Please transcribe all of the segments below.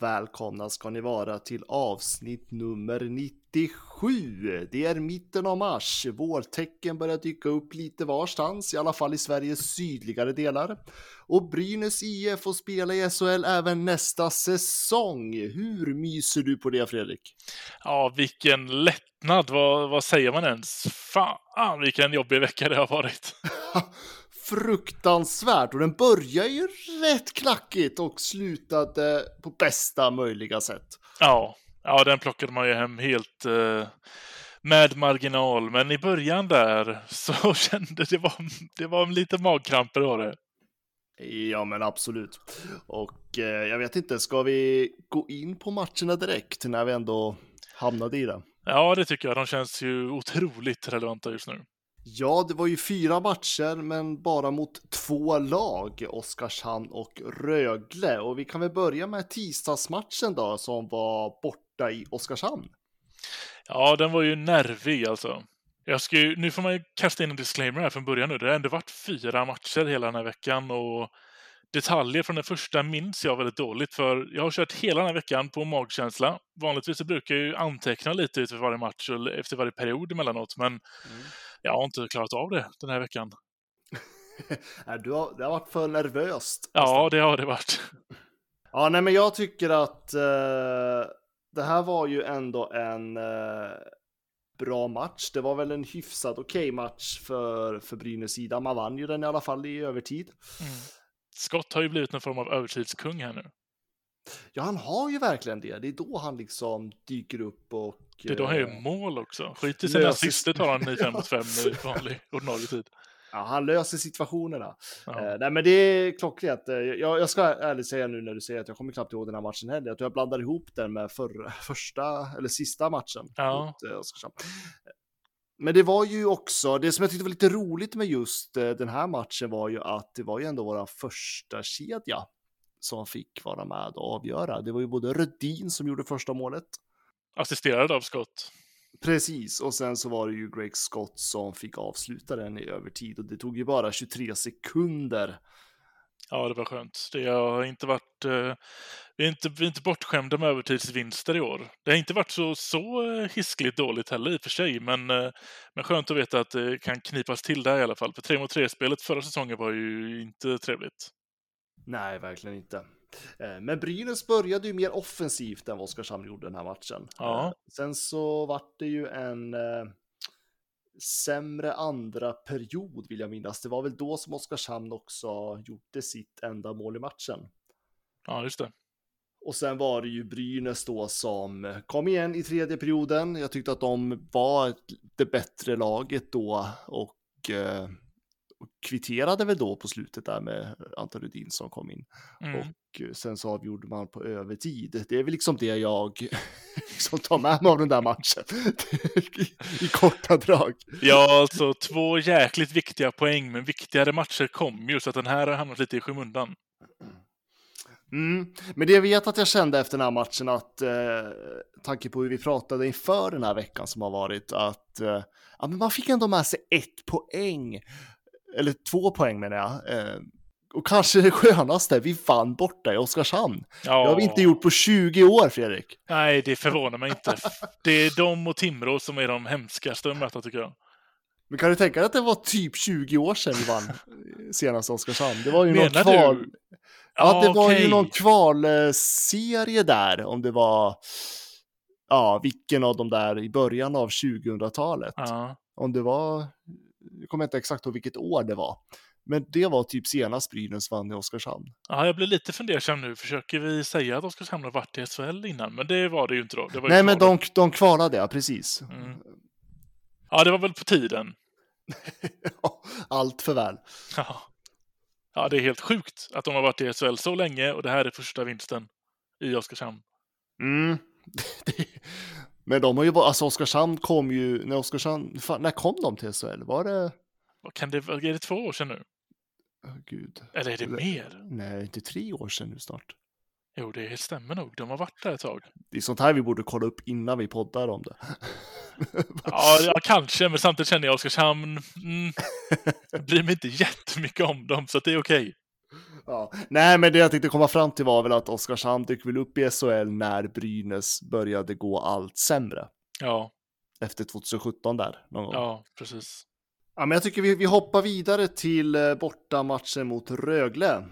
Välkomna ska ni vara till avsnitt nummer 97. Det är mitten av mars. Vårtecken börjar dyka upp lite varstans, i alla fall i Sveriges sydligare delar. Och Brynäs IF får spela i SHL även nästa säsong. Hur myser du på det, Fredrik? Ja, vilken lättnad. Vad, vad säger man ens? Fan, vilken jobbig vecka det har varit. fruktansvärt och den börjar ju rätt klackigt och slutade på bästa möjliga sätt. Ja, ja den plockade man ju hem helt eh, med marginal, men i början där så kände det var, det var lite magkramper var det. Ja, men absolut. Och eh, jag vet inte, ska vi gå in på matcherna direkt när vi ändå hamnade i det? Ja, det tycker jag. De känns ju otroligt relevanta just nu. Ja, det var ju fyra matcher, men bara mot två lag, Oskarshamn och Rögle. Och vi kan väl börja med tisdagsmatchen då, som var borta i Oskarshamn. Ja, den var ju nervig alltså. Jag ska ju, nu får man ju kasta in en disclaimer här från början nu. Det har ändå varit fyra matcher hela den här veckan och detaljer från den första minns jag väldigt dåligt för jag har kört hela den här veckan på magkänsla. Vanligtvis brukar jag ju anteckna lite efter varje match och efter varje period emellanåt, men mm jag har inte klarat av det den här veckan. du har, det har varit för nervöst. Ja, det har det varit. Ja, nej, men jag tycker att uh, det här var ju ändå en uh, bra match. Det var väl en hyfsat okej okay match för, för Brynäs sida. Man vann ju den i alla fall i övertid. Mm. Scott har ju blivit en form av övertidskung här nu. Ja, han har ju verkligen det. Det är då han liksom dyker upp och... Det är då han gör eh, mål också. Skit i sina assister tar han i 5 mot 5 i vanlig ordinarie tid. Ja, han löser situationerna. Ja. Eh, nej, men det är klockrent. Eh, jag, jag, ska ärligt säga nu när du säger att jag kommer knappt ihåg den här matchen heller. Tror jag blandar ihop den med för, första eller sista matchen. Ja. Mot, eh, men det var ju också, det som jag tyckte var lite roligt med just eh, den här matchen var ju att det var ju ändå våra första kedja som fick vara med och avgöra. Det var ju både Rödin som gjorde första målet. Assisterad av Scott. Precis, och sen så var det ju Greg Scott som fick avsluta den i övertid och det tog ju bara 23 sekunder. Ja, det var skönt. Det har inte varit... Eh, vi, är inte, vi är inte bortskämda med övertidsvinster i år. Det har inte varit så, så eh, hiskligt dåligt heller i och för sig, men, eh, men skönt att veta att det kan knipas till där i alla fall. För 3 mot 3-spelet förra säsongen var ju inte trevligt. Nej, verkligen inte. Eh, men Brynäs började ju mer offensivt än vad Oskarshamn gjorde den här matchen. Ja. Eh, sen så vart det ju en eh, sämre andra period vill jag minnas. Det var väl då som Oskarshamn också gjorde sitt enda mål i matchen. Ja, just det. Och sen var det ju Brynäs då som kom igen i tredje perioden. Jag tyckte att de var det bättre laget då och kvitterade väl då på slutet där med Anton Rudin som kom in. Mm. Och eh, sen så avgjorde man på övertid. Det är väl liksom det jag liksom tar med mig av den där matchen. I, I korta drag. Ja, alltså två jäkligt viktiga poäng, men viktigare matcher kom ju, så att den här har hamnat lite i skymundan. Mm. Men det jag vet att jag kände efter den här matchen att, eh, tanke på hur vi pratade inför den här veckan som har varit, att eh, ja, men man fick ändå med sig ett poäng eller två poäng menar jag. Eh, och kanske det skönaste, vi vann borta i Oskarshamn. Ja. Det har vi inte gjort på 20 år, Fredrik. Nej, det förvånar mig inte. Det är de och Timrå som är de hemskaste att möta, tycker jag. Men kan du tänka dig att det var typ 20 år sedan vi vann senast Oskarshamn? Det var ju Menar någon kval... Du? Ja, det var okay. ju någon kvalserie där, om det var... Ja, vilken av de där i början av 2000-talet. Ja. Om det var jag kommer inte exakt ihåg vilket år det var. Men det var typ senast Brynäs vann i Oskarshamn. Ja, jag blir lite fundersam nu. Försöker vi säga att Oskarshamn har varit i SHL innan? Men det var det ju inte då. Nej, men de, de kvalade, ja, precis. Mm. Ja, det var väl på tiden. Allt för väl. Ja. Ja, det är helt sjukt att de har varit i SHL så länge och det här är första vinsten i Oskarshamn. Mm. Men de har ju bara, alltså Oskarshamn kom ju, när Oskarshamn, fan, när kom de till SHL? Var det? Kan det, är det två år sedan nu? Oh, Gud. Eller är det mer? Nej, inte tre år sedan nu snart. Jo, det stämmer nog. De har varit där ett tag. Det är sånt här vi borde kolla upp innan vi poddar om det. ja, ja, kanske, men samtidigt känner jag Oskarshamn, mm, bryr mig inte jättemycket om dem, så det är okej. Ja. Nej, men det jag tänkte komma fram till var väl att Oskarshamn dök väl upp i SHL när Brynäs började gå allt sämre. Ja. Efter 2017 där, någon gång. Ja, precis. Ja, men jag tycker vi, vi hoppar vidare till eh, bortamatchen mot Rögle.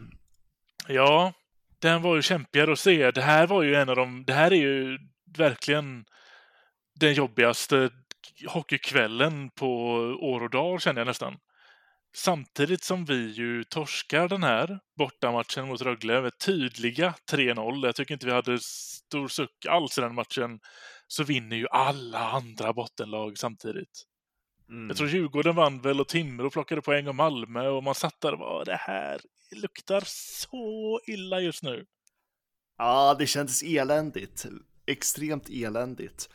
Ja, den var ju kämpigare att se. Det här var ju en av de, det här är ju verkligen den jobbigaste hockeykvällen på år och dag känner jag nästan. Samtidigt som vi ju torskar den här bortamatchen mot Rögle med tydliga 3-0. Jag tycker inte vi hade stor suck alls i den matchen. Så vinner ju alla andra bottenlag samtidigt. Mm. Jag tror Djurgården vann väl och Timrå plockade poäng och Malmö och man satt där och bara det här luktar så illa just nu. Ja, det kändes eländigt. Extremt eländigt.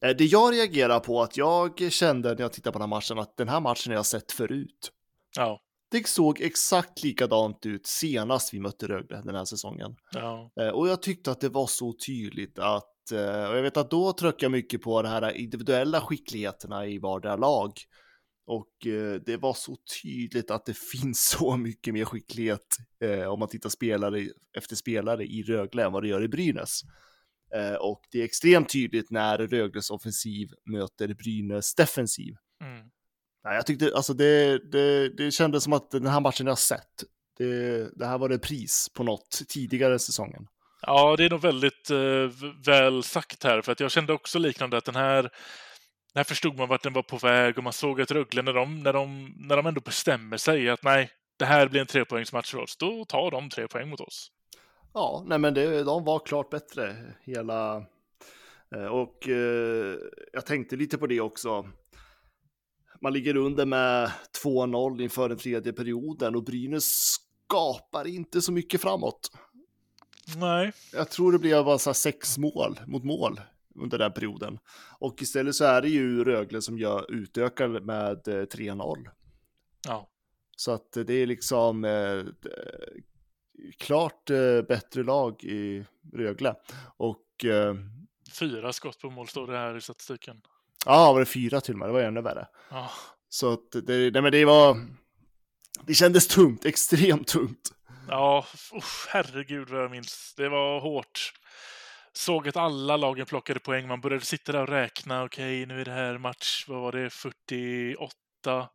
Eh, det jag reagerar på att jag kände när jag tittade på den här matchen att den här matchen har jag sett förut. Ja. Det såg exakt likadant ut senast vi mötte Rögle den här säsongen. Ja. Eh, och jag tyckte att det var så tydligt att, eh, och jag vet att då tryckte jag mycket på de här individuella skickligheterna i vardera lag. Och eh, det var så tydligt att det finns så mycket mer skicklighet om man tittar spelare efter spelare i Rögle än vad det gör i Brynäs. Och det är extremt tydligt när Rögles offensiv möter Brynäs defensiv. Mm. Nej, jag tyckte alltså det, det, det kändes som att den här matchen jag sett, det, det här var det pris på något tidigare säsongen. Ja, det är nog väldigt eh, väl sagt här, för att jag kände också liknande att den här här förstod man vart den var på väg och man såg att Rögle, när de, när de, när de ändå bestämmer sig att nej, det här blir en trepoängsmatch för oss, då tar de tre poäng mot oss. Ja, nej men det, de var klart bättre hela... Eh, och eh, jag tänkte lite på det också man ligger under med 2-0 inför den tredje perioden och Brynäs skapar inte så mycket framåt. Nej. Jag tror det blev bara så sex mål mot mål under den perioden. Och istället så är det ju Rögle som gör utökar med 3-0. Eh, ja. Så att det är liksom eh, klart eh, bättre lag i Rögle. Och eh, Fyra skott på mål står det här i statistiken. Ja, var det fyra till och med? Det var ännu värre. Ja. Så att det, nej, men det var, det kändes tungt, extremt tungt. Ja, usch, herregud vad jag minns. Det var hårt. Såg att alla lagen plockade poäng. Man började sitta där och räkna. Okej, nu är det här match, vad var det, 48.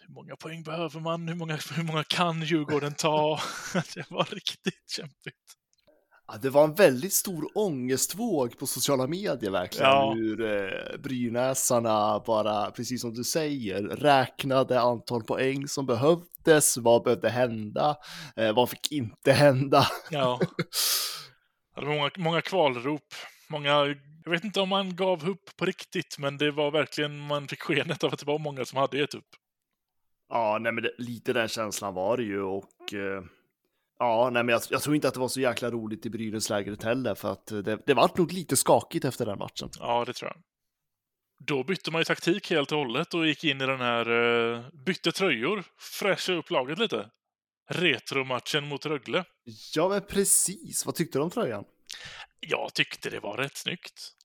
Hur många poäng behöver man? Hur många, hur många kan Djurgården ta? det var riktigt kämpigt. Ja, det var en väldigt stor ångestvåg på sociala medier verkligen. Ja. Hur eh, brynäsarna bara, precis som du säger, räknade antal poäng som behövdes. Vad behövde hända? Eh, vad fick inte hända? Ja. Det var många, många kvalrop. Många, jag vet inte om man gav upp på riktigt, men det var verkligen, man fick skenet av att det var många som hade gett upp. Ja, nej men det, lite den känslan var det ju och eh Ja, nej, men jag, jag, tror inte att det var så jäkla roligt i Brynäs-lägret heller, för att det, det var nog lite skakigt efter den matchen. Ja, det tror jag. Då bytte man ju taktik helt och hållet och gick in i den här, uh, bytte tröjor, fräschade upp laget lite. Retromatchen mot Rögle. Ja, men precis. Vad tyckte du om tröjan? Jag tyckte det var rätt snyggt.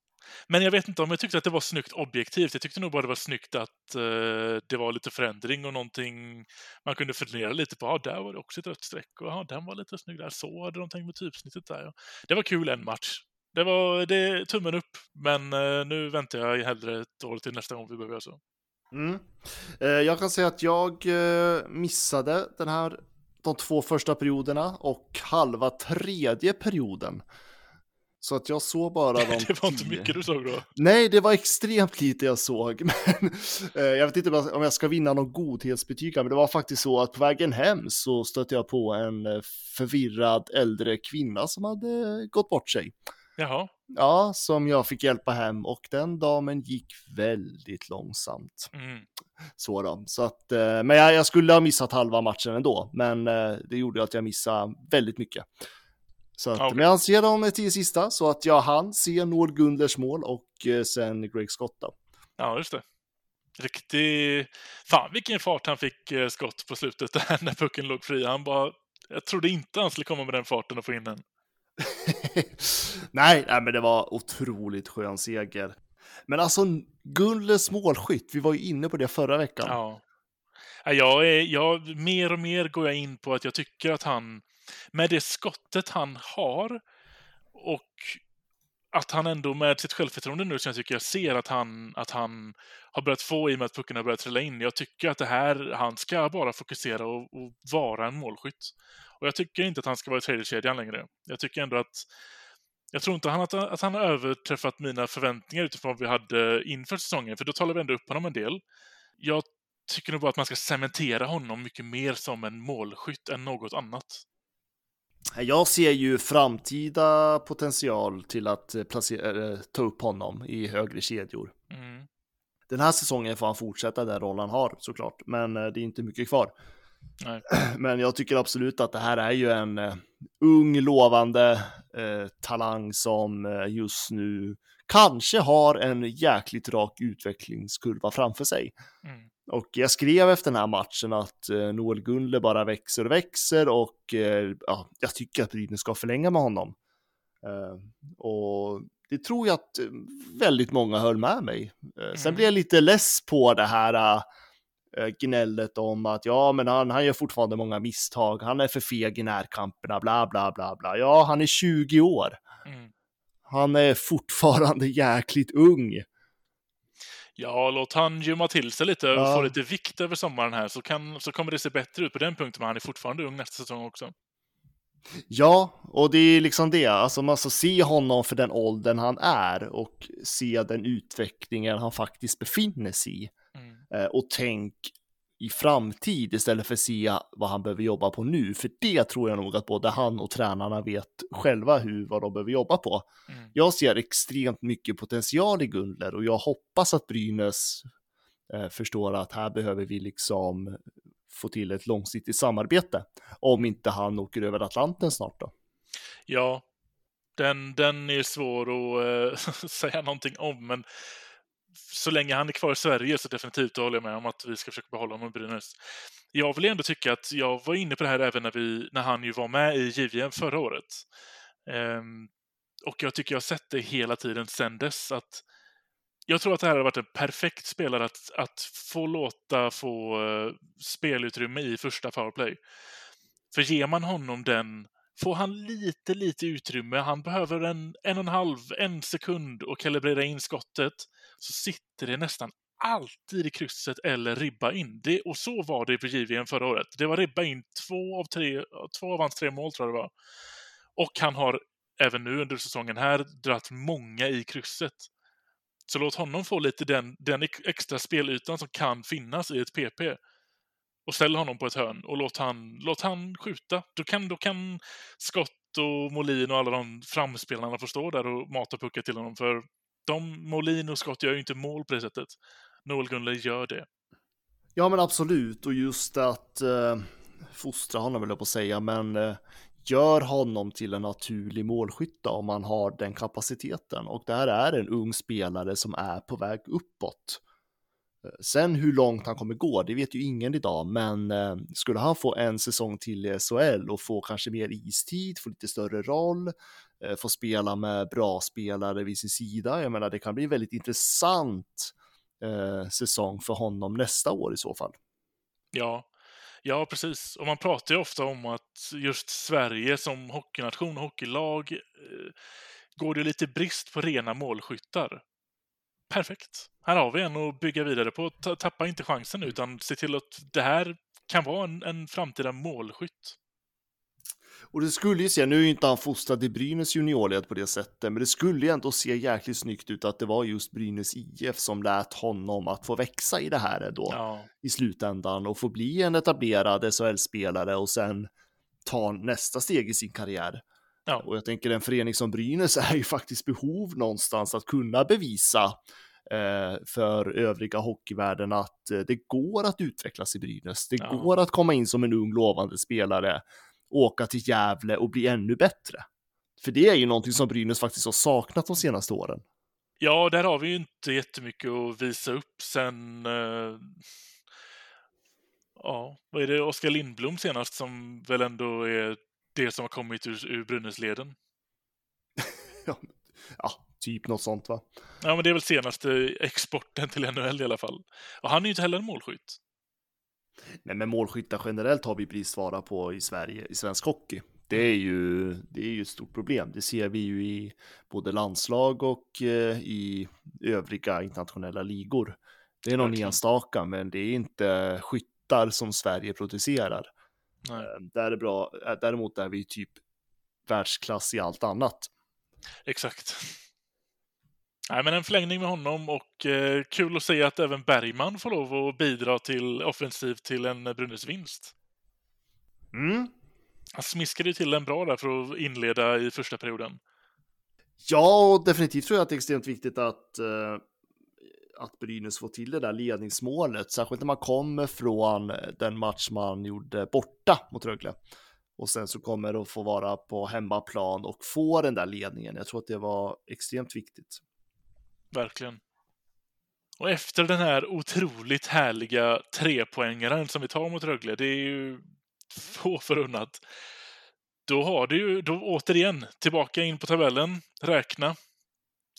Men jag vet inte om jag tyckte att det var snyggt objektivt. Jag tyckte nog bara det var snyggt att eh, det var lite förändring och någonting man kunde fundera lite på. Ja, där var det också ett rött streck och ja, den var lite snygg där. Så hade de tänkt med typsnittet där. Det var kul en match. Det var det, tummen upp, men eh, nu väntar jag hellre ett år till nästa gång vi behöver göra så. Mm. Eh, jag kan säga att jag eh, missade den här de två första perioderna och halva tredje perioden. Så att jag såg bara de Det var inte mycket du såg då? Nej, det var extremt lite jag såg. Men, eh, jag vet inte om jag ska vinna någon godhetsbetyg, men det var faktiskt så att på vägen hem så stötte jag på en eh, förvirrad äldre kvinna som hade gått bort sig. Jaha. Ja, som jag fick hjälpa hem och den damen gick väldigt långsamt. Mm. Så då, så att, eh, men jag, jag, skulle ha missat halva matchen ändå, men det gjorde att jag missade väldigt mycket. Så att, okay. Men jag ser de tio sista, så att jag hann se Noel Gundlers mål och eh, sen Greg Scott då. Ja, just det. Riktig... Fan vilken fart han fick skott på slutet där när pucken låg fri. Han bara... Jag trodde inte han skulle komma med den farten och få in den. nej, nej, men det var otroligt skön seger. Men alltså, Gulles målskytt, vi var ju inne på det förra veckan. Ja. Jag är, jag, mer och mer går jag in på att jag tycker att han, med det skottet han har och att han ändå med sitt självförtroende nu, som jag tycker jag ser att han, att han har börjat få i och med att pucken har börjat trilla in. Jag tycker att det här, han ska bara fokusera och, och vara en målskytt. Och jag tycker inte att han ska vara i tredje kedjan längre. Jag tycker ändå att jag tror inte han att, att han har överträffat mina förväntningar utifrån vad vi hade inför säsongen, för då talar vi ändå upp honom en del. Jag tycker nog bara att man ska cementera honom mycket mer som en målskytt än något annat. Jag ser ju framtida potential till att placera, ta upp honom i högre kedjor. Mm. Den här säsongen får han fortsätta den roll han har såklart, men eh, det är inte mycket kvar. Nej. Men jag tycker absolut att det här är ju en ung, lovande uh, talang som just nu kanske har en jäkligt rak utvecklingskurva framför sig. Mm. Och jag skrev efter den här matchen att Noel Gunle bara växer och växer och ja, jag tycker att Brynäs ska förlänga med honom. och det tror jag att väldigt många höll med mig. Mm. Sen blir jag lite less på det här Eh, gnället om att ja, men han, han gör fortfarande många misstag, han är för feg i närkamperna, bla bla bla bla. Ja, han är 20 år. Mm. Han är fortfarande jäkligt ung. Ja, låt han gömma till sig lite och ja. få lite vikt över sommaren här så, kan, så kommer det se bättre ut på den punkten, men han är fortfarande ung nästa säsong också. Ja, och det är liksom det, alltså man ska se honom för den åldern han är och se den utvecklingen han faktiskt befinner sig i. Eh, och tänk i framtid istället för att se vad han behöver jobba på nu. För det tror jag nog att både han och tränarna vet själva hur, vad de behöver jobba på. Mm. Jag ser extremt mycket potential i Gundler och jag hoppas att Brynäs eh, förstår att här behöver vi liksom få till ett långsiktigt samarbete. Om inte han åker över Atlanten snart då. Ja, den, den är svår att äh, säga någonting om, men så länge han är kvar i Sverige så definitivt håller jag med om att vi ska försöka behålla honom i Brynäs. Jag vill ändå tycka att jag var inne på det här även när, vi, när han ju var med i JVM förra året. Um, och jag tycker jag har sett det hela tiden sedan dess att jag tror att det här har varit en perfekt spelare att, att få låta få uh, spelutrymme i första powerplay. För ger man honom den får han lite, lite utrymme. Han behöver en, en och en halv, en sekund och kalibrera in skottet. Så sitter det nästan alltid i krysset eller ribba in. Det, och så var det på JVM förra året. Det var ribba in två av, tre, två av hans tre mål, tror jag det var. Och han har även nu under säsongen här dratt många i krysset. Så låt honom få lite den, den extra spelytan som kan finnas i ett PP och ställ honom på ett hörn och låt han, låt han skjuta. Då kan, då kan Scott och Molin och alla de framspelarna få stå där och mata puckar till honom. För de, Molin och Scott gör ju inte mål på det sättet. Noel Gunley gör det. Ja men absolut och just att eh, fostra honom vill jag på att säga men eh, gör honom till en naturlig målskytt om man har den kapaciteten och det här är en ung spelare som är på väg uppåt. Sen hur långt han kommer gå, det vet ju ingen idag, men eh, skulle han få en säsong till i SHL och få kanske mer istid, få lite större roll, eh, få spela med bra spelare vid sin sida, jag menar det kan bli en väldigt intressant eh, säsong för honom nästa år i så fall. Ja, ja precis. Och man pratar ju ofta om att just Sverige som hockeynation och hockeylag eh, går det lite brist på rena målskyttar perfekt. Här har vi en att bygga vidare på. Tappa inte chansen utan se till att det här kan vara en, en framtida målskytt. Och det skulle ju se, nu är ju inte han fostrad i Brynäs juniorled på det sättet, men det skulle ju ändå se jäkligt snyggt ut att det var just Brynäs IF som lät honom att få växa i det här då ja. i slutändan och få bli en etablerad SHL-spelare och sen ta nästa steg i sin karriär. Ja. Och jag tänker en förening som Brynäs är ju faktiskt behov någonstans att kunna bevisa eh, för övriga hockeyvärlden att eh, det går att utvecklas i Brynäs. Det ja. går att komma in som en ung lovande spelare, åka till Gävle och bli ännu bättre. För det är ju någonting som Brynäs faktiskt har saknat de senaste åren. Ja, där har vi ju inte jättemycket att visa upp sen eh ja, vad är det, Oskar Lindblom senast som väl ändå är det som har kommit ur, ur Brynäsleden? ja, typ något sånt va? Ja, men det är väl senaste exporten till NHL i alla fall. Och han är ju inte heller en målskytt. Nej, men målskyttar generellt har vi bristvara på i Sverige, i svensk hockey. Det är ju, det är ju ett stort problem. Det ser vi ju i både landslag och eh, i övriga internationella ligor. Det är någon enstaka, men det är inte skytt båtar som Sverige producerar. Nej. Eh, där är bra, eh, däremot är vi typ världsklass i allt annat. Exakt. Nej, men en förlängning med honom och eh, kul att se att även Bergman får lov att bidra till offensivt till en Brynäs vinst. Mm. Han smiskade till en bra där för att inleda i första perioden. Ja, och definitivt tror jag att det är extremt viktigt att eh, att Brynäs får till det där ledningsmålet, särskilt när man kommer från eh, den match man gjorde borta mot Rögle. Och sen så kommer det att få vara på hemmaplan och få den där ledningen. Jag tror att det var extremt viktigt. Verkligen. Och efter den här otroligt härliga trepoängaren som vi tar mot Rögle, det är ju få förunnat. Då har du ju, då återigen, tillbaka in på tabellen, räkna.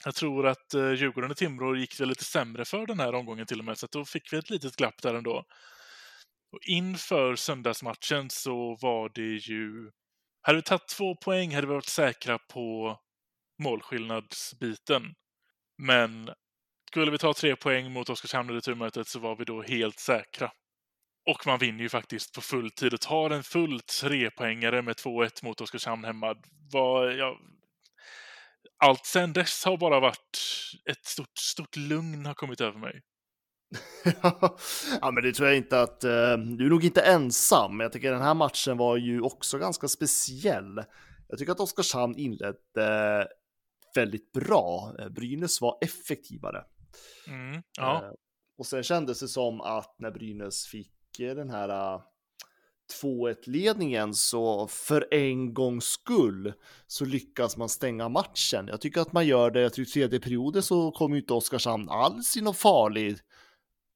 Jag tror att eh, Djurgården och Timrå gick det lite sämre för den här omgången till och med, så då fick vi ett litet glapp där ändå. Och inför söndagsmatchen så var det ju... Hade vi tagit två poäng hade vi varit säkra på målskillnadsbiten. Men skulle vi ta tre poäng mot Oskarshamn i returmötet så var vi då helt säkra. Och man vinner ju faktiskt på full tid och tar en full trepoängare med 2-1 mot Oskarshamn hemma. Var, ja, allt sen dess har bara varit ett stort, stort lugn har kommit över mig. ja, men det tror jag inte att uh, du är nog inte ensam. Jag tycker den här matchen var ju också ganska speciell. Jag tycker att Oskarshamn inledde uh, väldigt bra. Uh, Brynäs var effektivare. Mm, ja. uh, och sen kändes det som att när Brynäs fick den här 2-1-ledningen så för en gångs skull så lyckas man stänga matchen. Jag tycker att man gör det, jag tror tredje perioden så kommer inte Oskarshamn alls i någon farlig,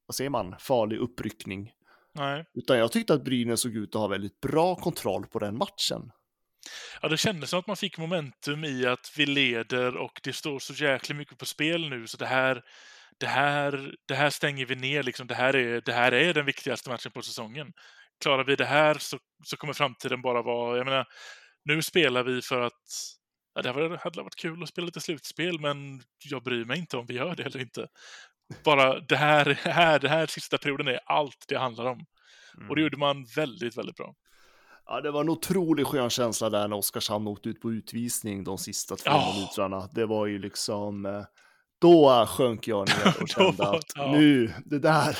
vad säger man, farlig uppryckning. Nej. Utan jag tyckte att Brynäs såg ut att ha väldigt bra kontroll på den matchen. Ja, det kändes som att man fick momentum i att vi leder och det står så jäkla mycket på spel nu så det här det här, det här stänger vi ner, liksom. det, här är, det här är den viktigaste matchen på säsongen klarar vi det här så, så kommer framtiden bara vara, jag menar, nu spelar vi för att ja, det hade varit kul att spela lite slutspel, men jag bryr mig inte om vi gör det eller inte. Bara det här, här, det här sista perioden är allt det handlar om. Mm. Och det mm. gjorde man väldigt, väldigt bra. Ja, det var en otroligt skön känsla där när Oskarshamn åkte ut på utvisning de sista två oh. minuterna. Det var ju liksom, eh, då sjönk jag ner och kände att ja. nu, det där,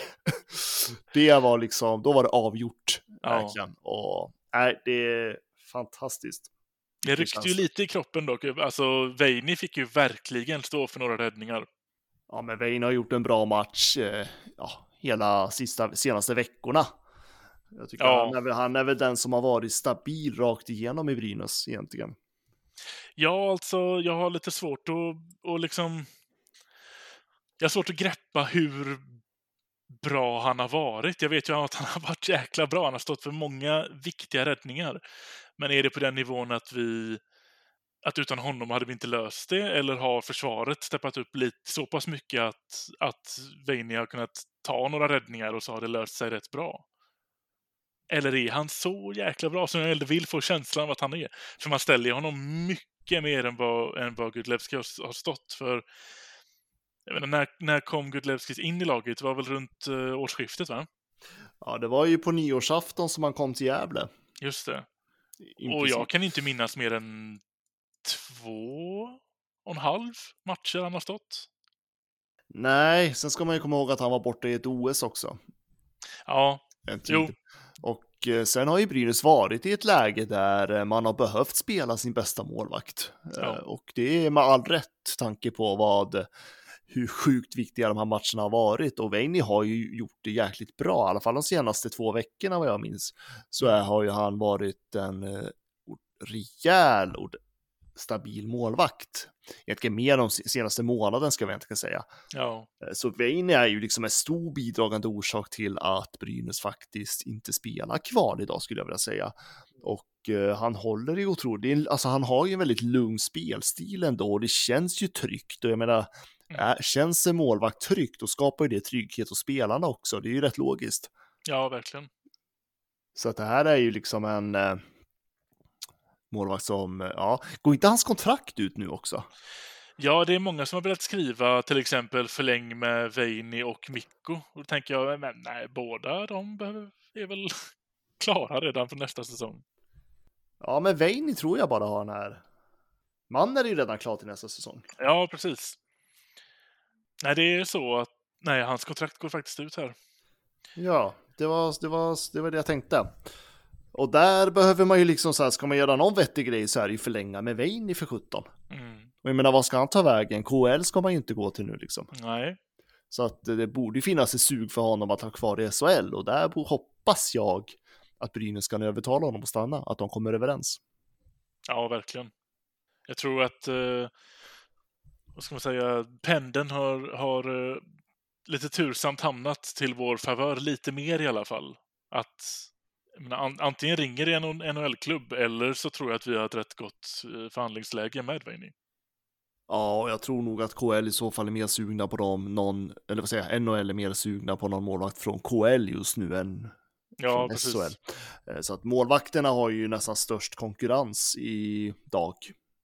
det var liksom, då var det avgjort. Ja. Verkligen. Och nej, det är fantastiskt. Det ryckte ju lite i kroppen dock. Alltså, Veini fick ju verkligen stå för några räddningar. Ja, men Veini har gjort en bra match eh, ja, hela sista, senaste veckorna. Jag tycker ja. han, är väl, han är väl den som har varit stabil rakt igenom i Brynäs egentligen. Ja, alltså jag har lite svårt att, att liksom jag har svårt att greppa hur bra han har varit. Jag vet ju att han har varit jäkla bra. Han har stått för många viktiga räddningar. Men är det på den nivån att vi att utan honom hade vi inte löst det eller har försvaret steppat upp lite så pass mycket att, att Veini har kunnat ta några räddningar och så har det löst sig rätt bra? Eller är han så jäkla bra som jag ändå vill få känslan av att han är? För man ställer honom mycket mer än vad, än vad Gudlevski har stått för jag menar, när, när kom Gudlevskis in i laget? Det var väl runt uh, årsskiftet, va? Ja, det var ju på nyårsafton som han kom till Gävle. Just det. Och jag kan inte minnas mer än två och en halv matcher han har stått. Nej, sen ska man ju komma ihåg att han var borta i ett OS också. Ja, jo. Och eh, sen har ju Brynäs varit i ett läge där eh, man har behövt spela sin bästa målvakt. Ja. Och det är med all rätt tanke på vad hur sjukt viktiga de här matcherna har varit och Veini har ju gjort det jäkligt bra, i alla fall de senaste två veckorna vad jag minns. Så har ju han varit en eh, rejäl och stabil målvakt. Egentligen mer de senaste månaden ska vi inte säga. Ja. Eh, så Veini är ju liksom en stor bidragande orsak till att Brynäs faktiskt inte spelar kvar idag skulle jag vilja säga. Och eh, han håller ju otroligt, alltså han har ju en väldigt lugn spelstil ändå och det känns ju tryggt och jag menar Mm. Känns en målvakt tryggt, då skapar ju det trygghet hos spelarna också. Det är ju rätt logiskt. Ja, verkligen. Så att det här är ju liksom en eh, målvakt som, eh, ja, går inte hans kontrakt ut nu också? Ja, det är många som har velat skriva till exempel förläng med Veini och Mikko. Och då tänker jag, men nej, båda de är väl klara redan för nästa säsong. Ja, men Veini tror jag bara har den här. Mannen är ju redan klar till nästa säsong. Ja, precis. Nej, det är så att nej, hans kontrakt går faktiskt ut här. Ja, det var det, var, det, var det jag tänkte. Och där behöver man ju liksom så här, ska man göra någon vettig grej så är det ju förlänga med Veini för 17. Mm. Och jag menar, vad ska han ta vägen? KL ska man ju inte gå till nu liksom. Nej. Så att det borde finnas ett sug för honom att ha kvar i SHL och där hoppas jag att Brynäs kan övertala honom att stanna, att de kommer överens. Ja, verkligen. Jag tror att eh, vad ska man säga, pendeln har, har uh, lite tursamt hamnat till vår favör, lite mer i alla fall. Att menar, an, antingen ringer det en NHL-klubb eller så tror jag att vi har ett rätt gott uh, förhandlingsläge med Veini. Ja, jag tror nog att KL i så fall är mer sugna på dem, någon, eller vad säger jag, NHL är mer sugna på någon målvakt från KL just nu än ja, från precis. SHL. Eh, så att målvakterna har ju nästan störst konkurrens idag.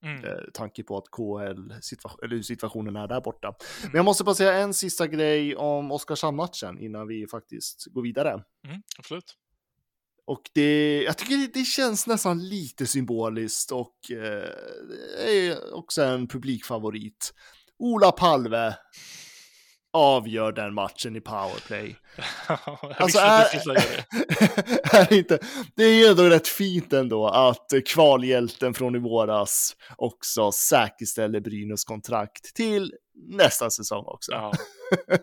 Mm. Eh, tanke på att KL, situation, eller hur situationen är där borta. Mm. Men jag måste bara säga en sista grej om Oskarshamn-matchen innan vi faktiskt går vidare. Mm, absolut. Och det, jag tycker det, det känns nästan lite symboliskt och eh, är också en publikfavorit. Ola Palve avgör den matchen i powerplay. alltså är, det. är inte, det är ju ändå rätt fint ändå att kvalhjälten från i våras också säkerställer Brynäs kontrakt till nästa säsong också. Ja.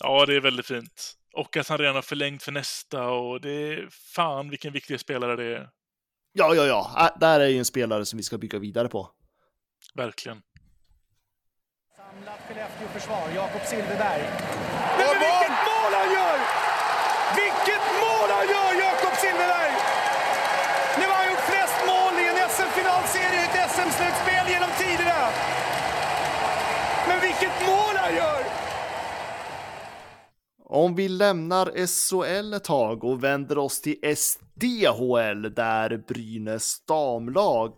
ja, det är väldigt fint. Och att han redan har förlängt för nästa och det är fan vilken viktig spelare det är. Ja, ja, ja. Äh, där är ju en spelare som vi ska bygga vidare på. Verkligen. Samlat Skellefteå-försvar, Jakob Silfverberg. Men, men vilket mål han gör! Vilket mål han gör, Jakob Silfverberg! Nu har han gjort flest mål i en SM-finalserie i ett SM-slutspel genom tiderna. Men vilket mål han gör! Om vi lämnar SHL ett tag och vänder oss till SDHL där Brynäs damlag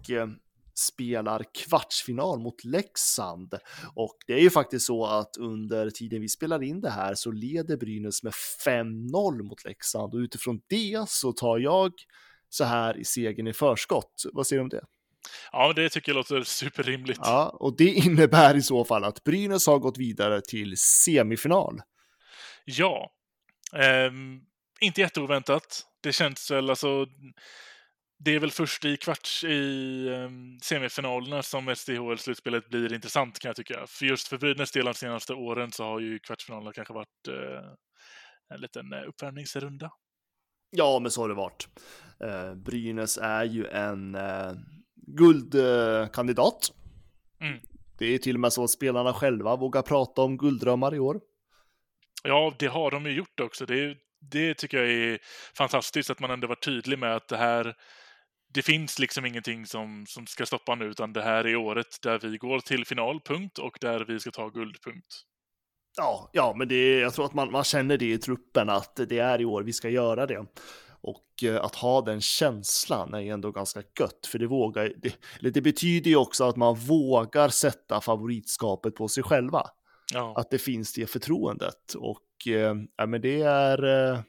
spelar kvartsfinal mot Leksand. Och det är ju faktiskt så att under tiden vi spelar in det här så leder Brynäs med 5-0 mot Leksand och utifrån det så tar jag så här i segern i förskott. Vad säger du om det? Ja, det tycker jag låter superrimligt. Ja, och det innebär i så fall att Brynäs har gått vidare till semifinal. Ja, ehm, inte jätteoväntat. Det känns väl alltså det är väl först i kvarts i um, semifinalerna som SDHL-slutspelet blir intressant kan jag tycka. För just för Brynäs del de senaste åren så har ju kvartsfinalerna kanske varit uh, en liten uh, uppvärmningsrunda. Ja, men så har det varit. Uh, Brynäs är ju en guldkandidat. Mm. Det är till och med så att spelarna själva vågar prata om gulddrömmar i år. Ja, det har de ju gjort också. Det, det tycker jag är fantastiskt att man ändå varit tydlig med att det här det finns liksom ingenting som, som ska stoppa nu, utan det här är året där vi går till final, punkt, och där vi ska ta guld, punkt. Ja, ja, men det, jag tror att man, man känner det i truppen, att det är i år vi ska göra det. Och eh, att ha den känslan är ändå ganska gött, för det, vågar, det, det betyder ju också att man vågar sätta favoritskapet på sig själva. Ja. Att det finns det förtroendet. Och eh, men det är...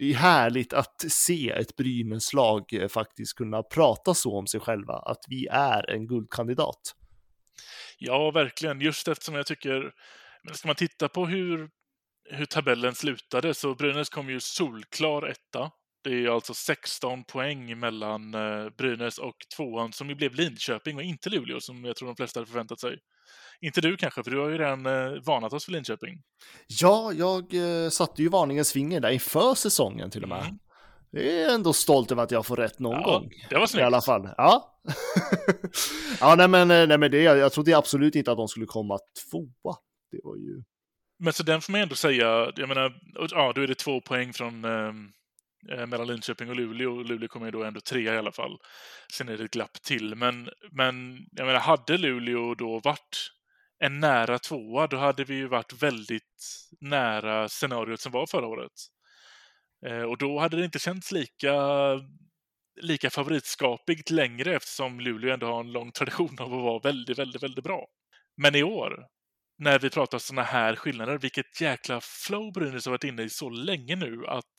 Det är härligt att se ett Brynäs-lag eh, faktiskt kunna prata så om sig själva, att vi är en guldkandidat. Ja, verkligen. Just eftersom jag tycker, ska man titta på hur tabellen slutade så Brynäs kom ju solklar etta. Det är ju alltså 16 poäng mellan eh, Brynäs och tvåan som ju blev Linköping och inte Luleå som jag tror de flesta hade förväntat sig. Inte du kanske, för du har ju redan eh, varnat oss för Linköping. Ja, jag eh, satte ju varningens finger där inför säsongen till och med. Mm. Det är ändå stolt över att jag får rätt någon ja, gång. Det var snyggt. I alla fall. Ja. ja, nej men, nej, men det, jag trodde absolut inte att de skulle komma tvåa. Det var ju... Men så den får man ändå säga, jag menar, ja, då är det två poäng från eh, Eh, mellan Linköping och Luleå. Luleå kommer ju då ändå trea i alla fall. Sen är det ett glapp till. Men, men jag menar, hade Luleå då varit en nära tvåa, då hade vi ju varit väldigt nära scenariot som var förra året. Eh, och då hade det inte känts lika, lika favoritskapigt längre eftersom Luleå ändå har en lång tradition av att vara väldigt, väldigt, väldigt bra. Men i år, när vi pratar sådana här skillnader, vilket jäkla flow Brynäs har varit inne i så länge nu att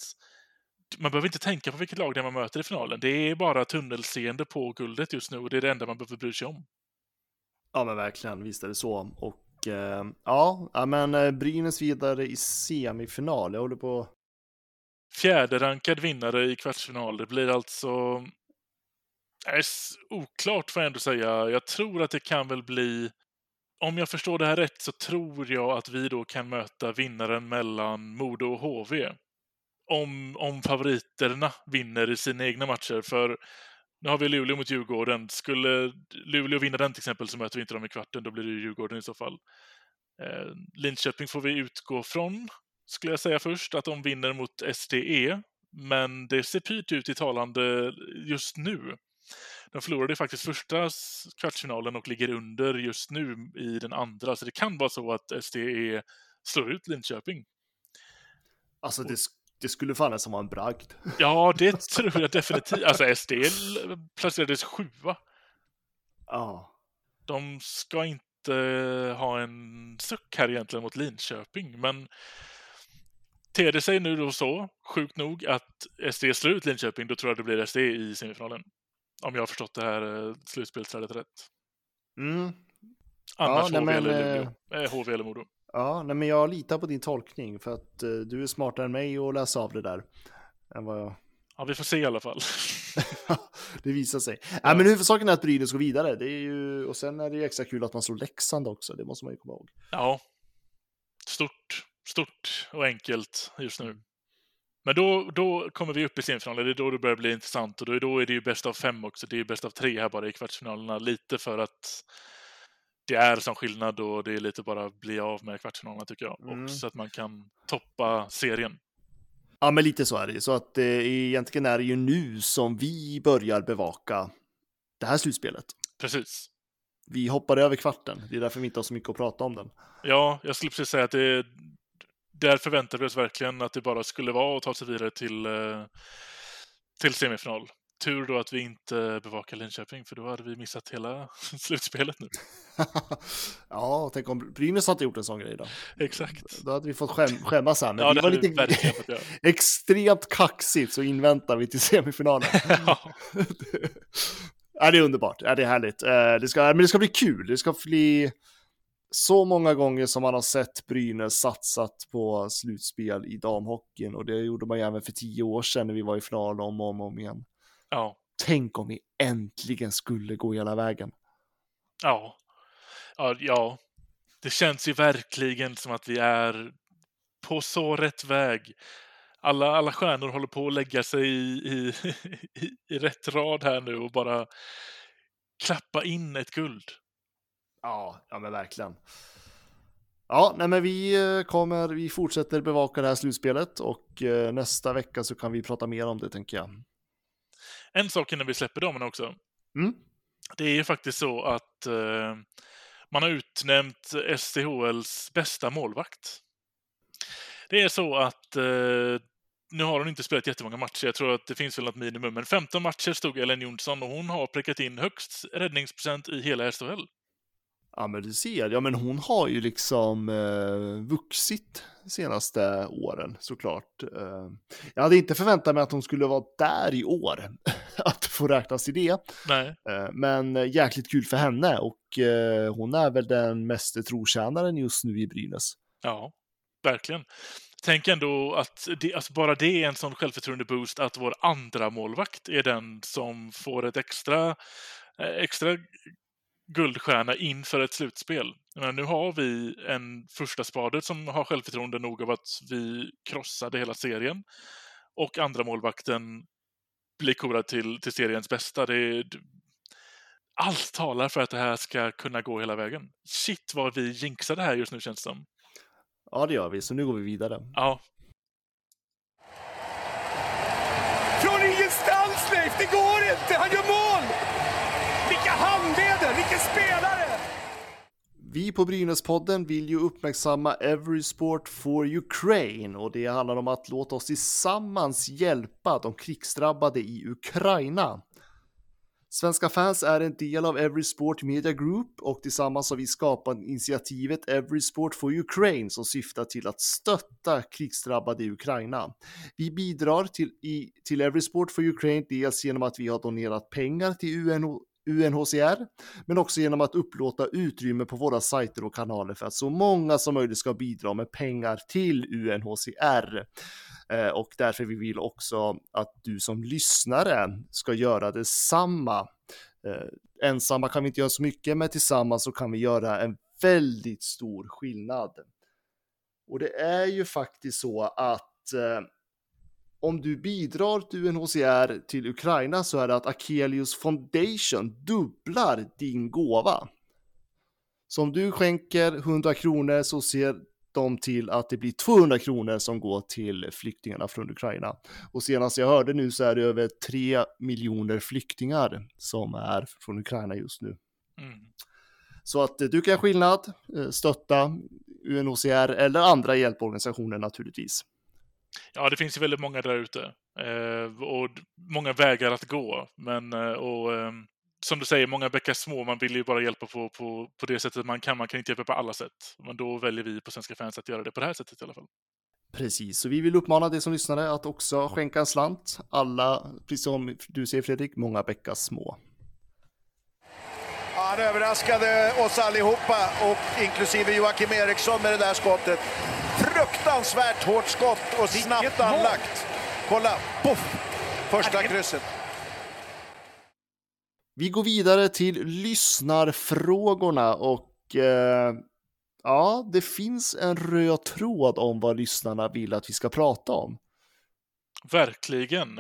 man behöver inte tänka på vilket lag det är man möter i finalen. Det är bara tunnelseende på guldet just nu och det är det enda man behöver bry sig om. Ja men verkligen, visst är det så. Och eh, ja, men eh, Brynäs vidare i semifinal. Jag håller på Fjärde rankad vinnare i kvartsfinal. Det blir alltså... Är oklart får jag ändå säga. Jag tror att det kan väl bli... Om jag förstår det här rätt så tror jag att vi då kan möta vinnaren mellan Modo och HV. Om, om favoriterna vinner i sina egna matcher. För nu har vi Luleå mot Djurgården. Skulle Luleå vinna den till exempel så möter vi inte dem i kvarten. Då blir det Djurgården i så fall. Eh, Linköping får vi utgå från skulle jag säga först, att de vinner mot STE. Men det ser pyrt ut i talande just nu. De förlorade faktiskt första kvartsfinalen och ligger under just nu i den andra, så det kan vara så att STE slår ut Linköping. Alltså det, det skulle fan nästan vara en bragd. Ja, det tror jag definitivt. Alltså STE placerades sjua. Ja. De ska inte ha en suck här egentligen mot Linköping, men ter det sig nu då så, sjukt nog, att SD slår ut Linköping, då tror jag det blir SD i semifinalen. Om jag har förstått det här eh, slutspelsträdet rätt. Mm. Annars ja, HV, men, eller Luleå. Eh, HV eller Modo. Ja, nej, men jag litar på din tolkning för att eh, du är smartare än mig att läsa av det där. Än vad jag... Ja, vi får se i alla fall. det visar sig. Ja. ja men huvudsaken är att Brynäs går vidare. Det är ju... Och sen är det ju extra kul att man slår Leksand också. Det måste man ju komma ihåg. Ja. Stort stort och enkelt just nu. Men då, då kommer vi upp i semifinalen, det är då det börjar bli intressant och då, då är det ju bäst av fem också. Det är bäst av tre här bara i kvartsfinalerna, lite för att det är som skillnad och det är lite bara att bli av med kvartsfinalerna tycker jag. Mm. Och så att man kan toppa serien. Ja, men lite så är det. Så att eh, egentligen är det ju nu som vi börjar bevaka det här slutspelet. Precis. Vi hoppar över kvarten. Det är därför vi inte har så mycket att prata om den. Ja, jag skulle precis säga att det, där förväntar vi oss verkligen att det bara skulle vara att ta sig vidare till, eh, till semifinal. Tur då att vi inte bevakar Linköping, för då hade vi missat hela slutspelet nu. ja, tänk om Brynäs hade gjort en sån grej då. Exakt. Då hade vi fått skäm skämmas här. Men ja, det var lite extremt kaxigt, så inväntar vi till semifinalen. ja. ja, det är underbart. Ja, det är härligt. Eh, det ska, men det ska bli kul. Det ska bli så många gånger som man har sett Brynäs satsat på slutspel i damhockeyn och det gjorde man ju även för tio år sedan när vi var i final om och om, om igen. Ja. Tänk om vi äntligen skulle gå hela vägen. Ja. ja, ja. Det känns ju verkligen som att vi är på så rätt väg. Alla, alla stjärnor håller på att lägga sig i, i, i, i rätt rad här nu och bara klappa in ett guld. Ja, ja men verkligen. Ja, nej men vi eh, kommer, vi fortsätter bevaka det här slutspelet och eh, nästa vecka så kan vi prata mer om det tänker jag. En sak innan vi släpper damerna också. Mm. Det är ju faktiskt så att eh, man har utnämnt SDHLs bästa målvakt. Det är så att eh, nu har hon inte spelat jättemånga matcher. Jag tror att det finns väl något minimum. Men 15 matcher stod Ellen Jonsson och hon har prickat in högst räddningsprocent i hela SDHL. Ja men du ser, ja men hon har ju liksom eh, vuxit senaste åren såklart. Eh, jag hade inte förväntat mig att hon skulle vara där i år, att få räknas till det. Nej. Eh, men jäkligt kul för henne och eh, hon är väl den mest trotjänaren just nu i Brynäs. Ja. verkligen. Tänk ändå att det, alltså bara det är en sån självförtroende-boost att vår andra målvakt är den som får ett extra, eh, extra guldstjärna inför ett slutspel. Men nu har vi en första spadet som har självförtroende nog av att vi krossade hela serien. Och andra målvakten blir korad till, till seriens bästa. Det, allt talar för att det här ska kunna gå hela vägen. Shit vad vi jinxade här just nu känns det som. Ja, det gör vi, så nu går vi vidare. Ja. Från ingenstans, Leif! Det går inte! Vi på Brynäspodden vill ju uppmärksamma Every Sport for Ukraine och det handlar om att låta oss tillsammans hjälpa de krigsdrabbade i Ukraina. Svenska fans är en del av Every Sport Media Group och tillsammans har vi skapat initiativet Every Sport for Ukraine som syftar till att stötta krigsdrabbade i Ukraina. Vi bidrar till, i, till Every Sport for Ukraine dels genom att vi har donerat pengar till UNO, UNHCR, men också genom att upplåta utrymme på våra sajter och kanaler för att så många som möjligt ska bidra med pengar till UNHCR. Eh, och därför vi vill också att du som lyssnare ska göra detsamma. Eh, ensamma kan vi inte göra så mycket, men tillsammans så kan vi göra en väldigt stor skillnad. Och det är ju faktiskt så att eh, om du bidrar till UNHCR till Ukraina så är det att Akelius Foundation dubblar din gåva. Så om du skänker 100 kronor så ser de till att det blir 200 kronor som går till flyktingarna från Ukraina. Och senast jag hörde nu så är det över 3 miljoner flyktingar som är från Ukraina just nu. Mm. Så att du kan skillnad, eh, stötta UNHCR eller andra hjälporganisationer naturligtvis. Ja, det finns ju väldigt många där ute eh, och många vägar att gå. Men eh, och, eh, som du säger, många bäckar små. Man vill ju bara hjälpa på, på, på det sättet man kan. Man kan inte hjälpa på alla sätt. Men då väljer vi på Svenska fans att göra det på det här sättet i alla fall. Precis, så vi vill uppmana dig som lyssnare att också skänka en slant. Alla, precis som du säger Fredrik, många bäckar små. Han överraskade oss allihopa, och inklusive Joakim Eriksson med det där skottet. Fruktansvärt hårt skott och snabbt anlagt. Kolla, poff! Första krysset. Vi går vidare till lyssnarfrågorna och eh, ja, det finns en röd tråd om vad lyssnarna vill att vi ska prata om. Verkligen.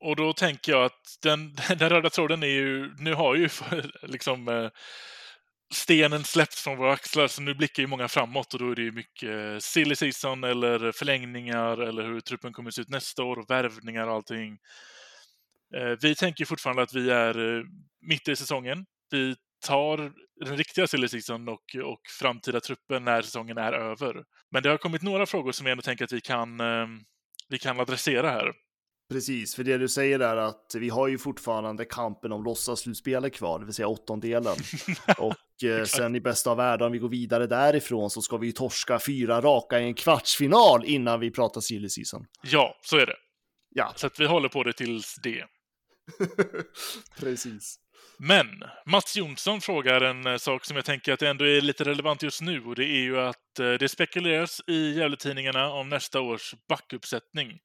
Och då tänker jag att den, den röda tråden är ju, nu har ju liksom eh, stenen släppt från våra axlar, så nu blickar ju många framåt och då är det ju mycket silly season eller förlängningar eller hur truppen kommer att se ut nästa år och värvningar och allting. Eh, vi tänker fortfarande att vi är eh, mitt i säsongen. Vi tar den riktiga silly season och, och framtida truppen när säsongen är över. Men det har kommit några frågor som jag ändå tänker att vi kan, eh, vi kan adressera här. Precis, för det du säger är att vi har ju fortfarande kampen om låtsasslutspelet kvar, det vill säga åttondelen. och eh, sen i bästa av världar, om vi går vidare därifrån, så ska vi torska fyra raka i en kvartsfinal innan vi pratar silly season. Ja, så är det. Ja. Så att vi håller på det tills det. Precis. Men Mats Jonsson frågar en eh, sak som jag tänker att ändå är lite relevant just nu och det är ju att eh, det spekuleras i Gävletidningarna om nästa års backuppsättning.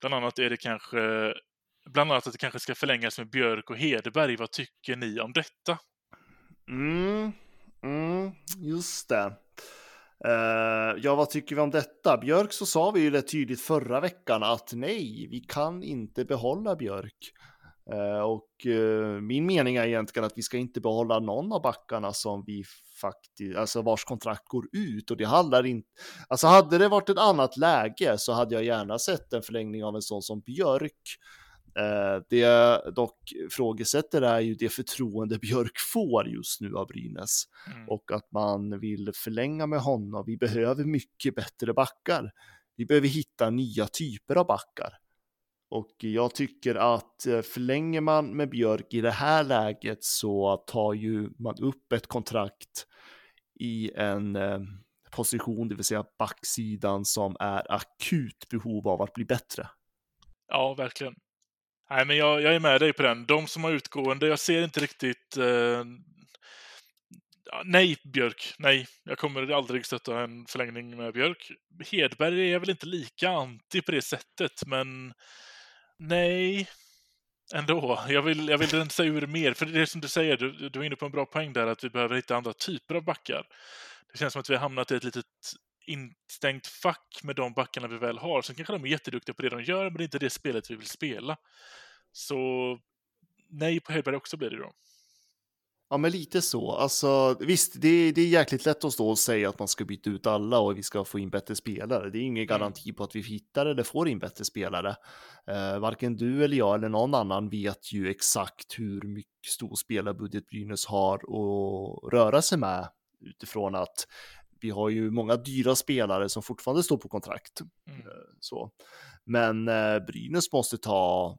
Bland annat är det kanske bland annat att det kanske ska förlängas med Björk och Hedeberg. Vad tycker ni om detta? Mm, mm just det. Uh, ja, vad tycker vi om detta? Björk så sa vi ju det tydligt förra veckan att nej, vi kan inte behålla Björk. Uh, och uh, min mening är egentligen att vi ska inte behålla någon av backarna som vi faktiskt, alltså vars kontrakt går ut och det handlar inte, alltså hade det varit ett annat läge så hade jag gärna sett en förlängning av en sån som Björk. Uh, det jag dock frågesätter är ju det förtroende Björk får just nu av Brynäs mm. och att man vill förlänga med honom. Vi behöver mycket bättre backar. Vi behöver hitta nya typer av backar. Och jag tycker att eh, förlänger man med Björk i det här läget så tar ju man upp ett kontrakt i en eh, position, det vill säga backsidan som är akut behov av att bli bättre. Ja, verkligen. Nej, men jag, jag är med dig på den. De som har utgående, jag ser inte riktigt eh, Ja, nej, Björk. Nej, jag kommer aldrig stötta en förlängning med Björk. Hedberg är väl inte lika anti på det sättet, men nej, ändå. Jag vill, jag vill rensa ur mer, för det är som du säger, du, du är inne på en bra poäng där, att vi behöver hitta andra typer av backar. Det känns som att vi har hamnat i ett litet instängt fack med de backarna vi väl har. Sen kanske de är jätteduktiga på det de gör, men det är inte det spelet vi vill spela. Så nej på Hedberg också blir det då. Ja, men lite så. Alltså, visst, det, det är jäkligt lätt att stå och säga att man ska byta ut alla och vi ska få in bättre spelare. Det är ingen mm. garanti på att vi hittar eller får in bättre spelare. Eh, varken du eller jag eller någon annan vet ju exakt hur mycket stor spelarbudget Brynäs har att röra sig med utifrån att vi har ju många dyra spelare som fortfarande står på kontrakt. Mm. Eh, så. Men eh, Brynäs måste ta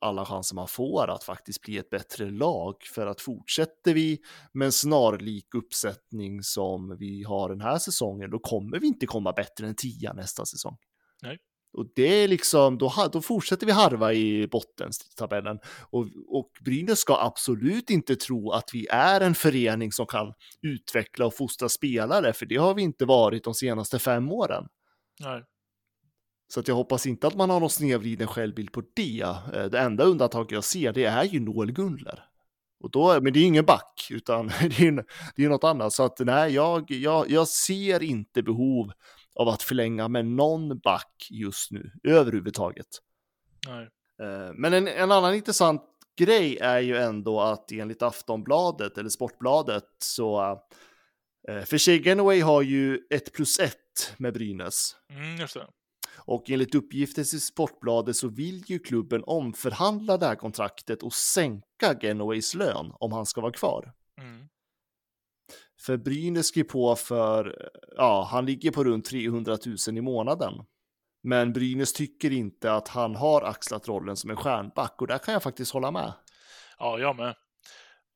alla chanser man får att faktiskt bli ett bättre lag. För att fortsätter vi med en snarlik uppsättning som vi har den här säsongen, då kommer vi inte komma bättre än tia nästa säsong. Nej. Och det är liksom, då, då fortsätter vi harva i bottentabellen. Och, och Brynäs ska absolut inte tro att vi är en förening som kan utveckla och fostra spelare, för det har vi inte varit de senaste fem åren. Nej. Så att jag hoppas inte att man har någon snedvriden självbild på det. Eh, det enda undantag jag ser, det är ju Noel Gunler. Och då, men det är ingen back, utan det är, det är något annat. Så att nej, jag, jag, jag ser inte behov av att förlänga med någon back just nu, överhuvudtaget. Nej. Eh, men en, en annan intressant grej är ju ändå att enligt Aftonbladet eller Sportbladet så eh, för Shea har ju ett plus ett med Brynäs. Mm, just det. Och enligt uppgifter till Sportbladet så vill ju klubben omförhandla det här kontraktet och sänka Genoways lön om han ska vara kvar. Mm. För Brynäs skrev på för, ja, han ligger på runt 300 000 i månaden. Men Brynäs tycker inte att han har axlat rollen som en stjärnback och där kan jag faktiskt hålla med. Ja, jag med.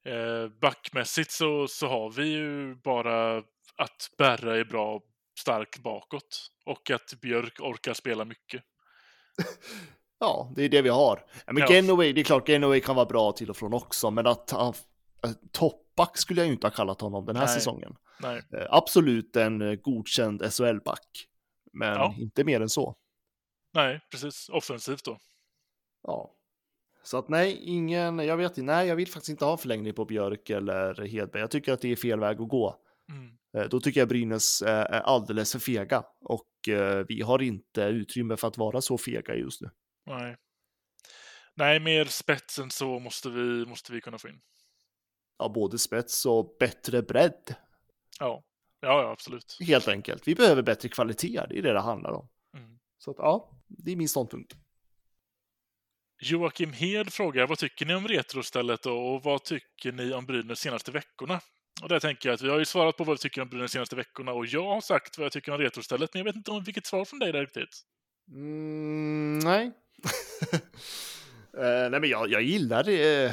Eh, backmässigt så, så har vi ju bara att Berra är bra stark bakåt och att Björk orkar spela mycket. ja, det är det vi har. Men ja. Genoway, det är klart Genoway kan vara bra till och från också, men att han toppback skulle jag ju inte ha kallat honom den här Nej. säsongen. Nej. Eh, absolut en eh, godkänd SHL-back, men ja. inte mer än så. Nej, precis. Offensivt då. Ja. Så att nej, ingen, jag vet inte, nej, jag vill faktiskt inte ha förlängning på Björk eller Hedberg. Jag tycker att det är fel väg att gå. Mm. Eh, då tycker jag Brynäs är alldeles för fega och vi har inte utrymme för att vara så fega just nu. Nej. Nej, mer spets än så måste vi, måste vi kunna få in ja, både spets och bättre bredd. Ja. ja, ja, absolut. Helt enkelt. Vi behöver bättre kvalitet, det är det det handlar om. Mm. Så att, ja, det är min ståndpunkt. Joakim Hed frågar vad tycker ni om Retrostället och vad tycker ni om Brynäs senaste veckorna? Och där tänker jag att vi har ju svarat på vad vi tycker om Brynäs senaste veckorna och jag har sagt vad jag tycker om Retrostället, men jag vet inte om vilket svar från dig där riktigt. Mm, nej. Uh, nej men jag, jag gillar uh,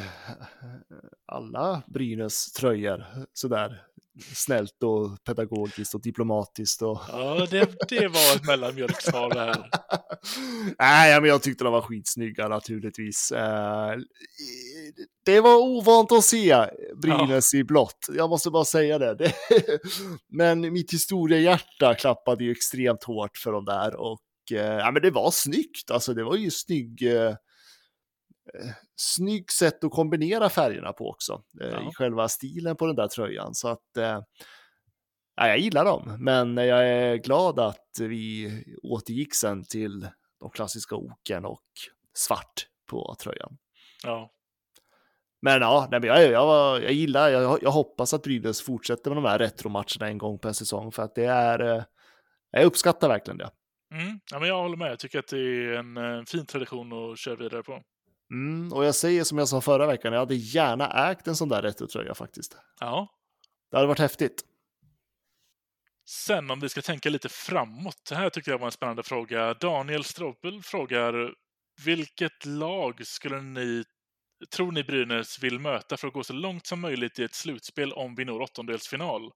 alla Brynäs tröjor sådär snällt och pedagogiskt och diplomatiskt. Och... Ja, det, det var ett mellanmjölksvar det här. Nej, men jag tyckte de var skitsnygga naturligtvis. Uh, det var ovant att se Brynäs ja. i blått. Jag måste bara säga det. men mitt historiehjärta klappade ju extremt hårt för de där och ja, men det var snyggt. Alltså, det var ju snygg eh, snygg sätt att kombinera färgerna på också. Eh, ja. I själva stilen på den där tröjan. Så att eh, ja, jag gillar dem, men jag är glad att vi återgick sen till de klassiska oken och svart på tröjan. Ja. Men ja, nej, men jag, jag, jag gillar, jag, jag hoppas att Brynäs fortsätter med de här retromatcherna en gång per säsong för att det är, jag uppskattar verkligen det. Mm, ja, men jag håller med, jag tycker att det är en, en fin tradition att köra vidare på. Mm, och jag säger som jag sa förra veckan, jag hade gärna ägt en sån där retrotröja faktiskt. Ja. Det hade varit häftigt. Sen om vi ska tänka lite framåt. Det här tycker jag var en spännande fråga. Daniel Stropel frågar vilket lag skulle ni, tror ni Brynäs vill möta för att gå så långt som möjligt i ett slutspel om vi når åttondelsfinal?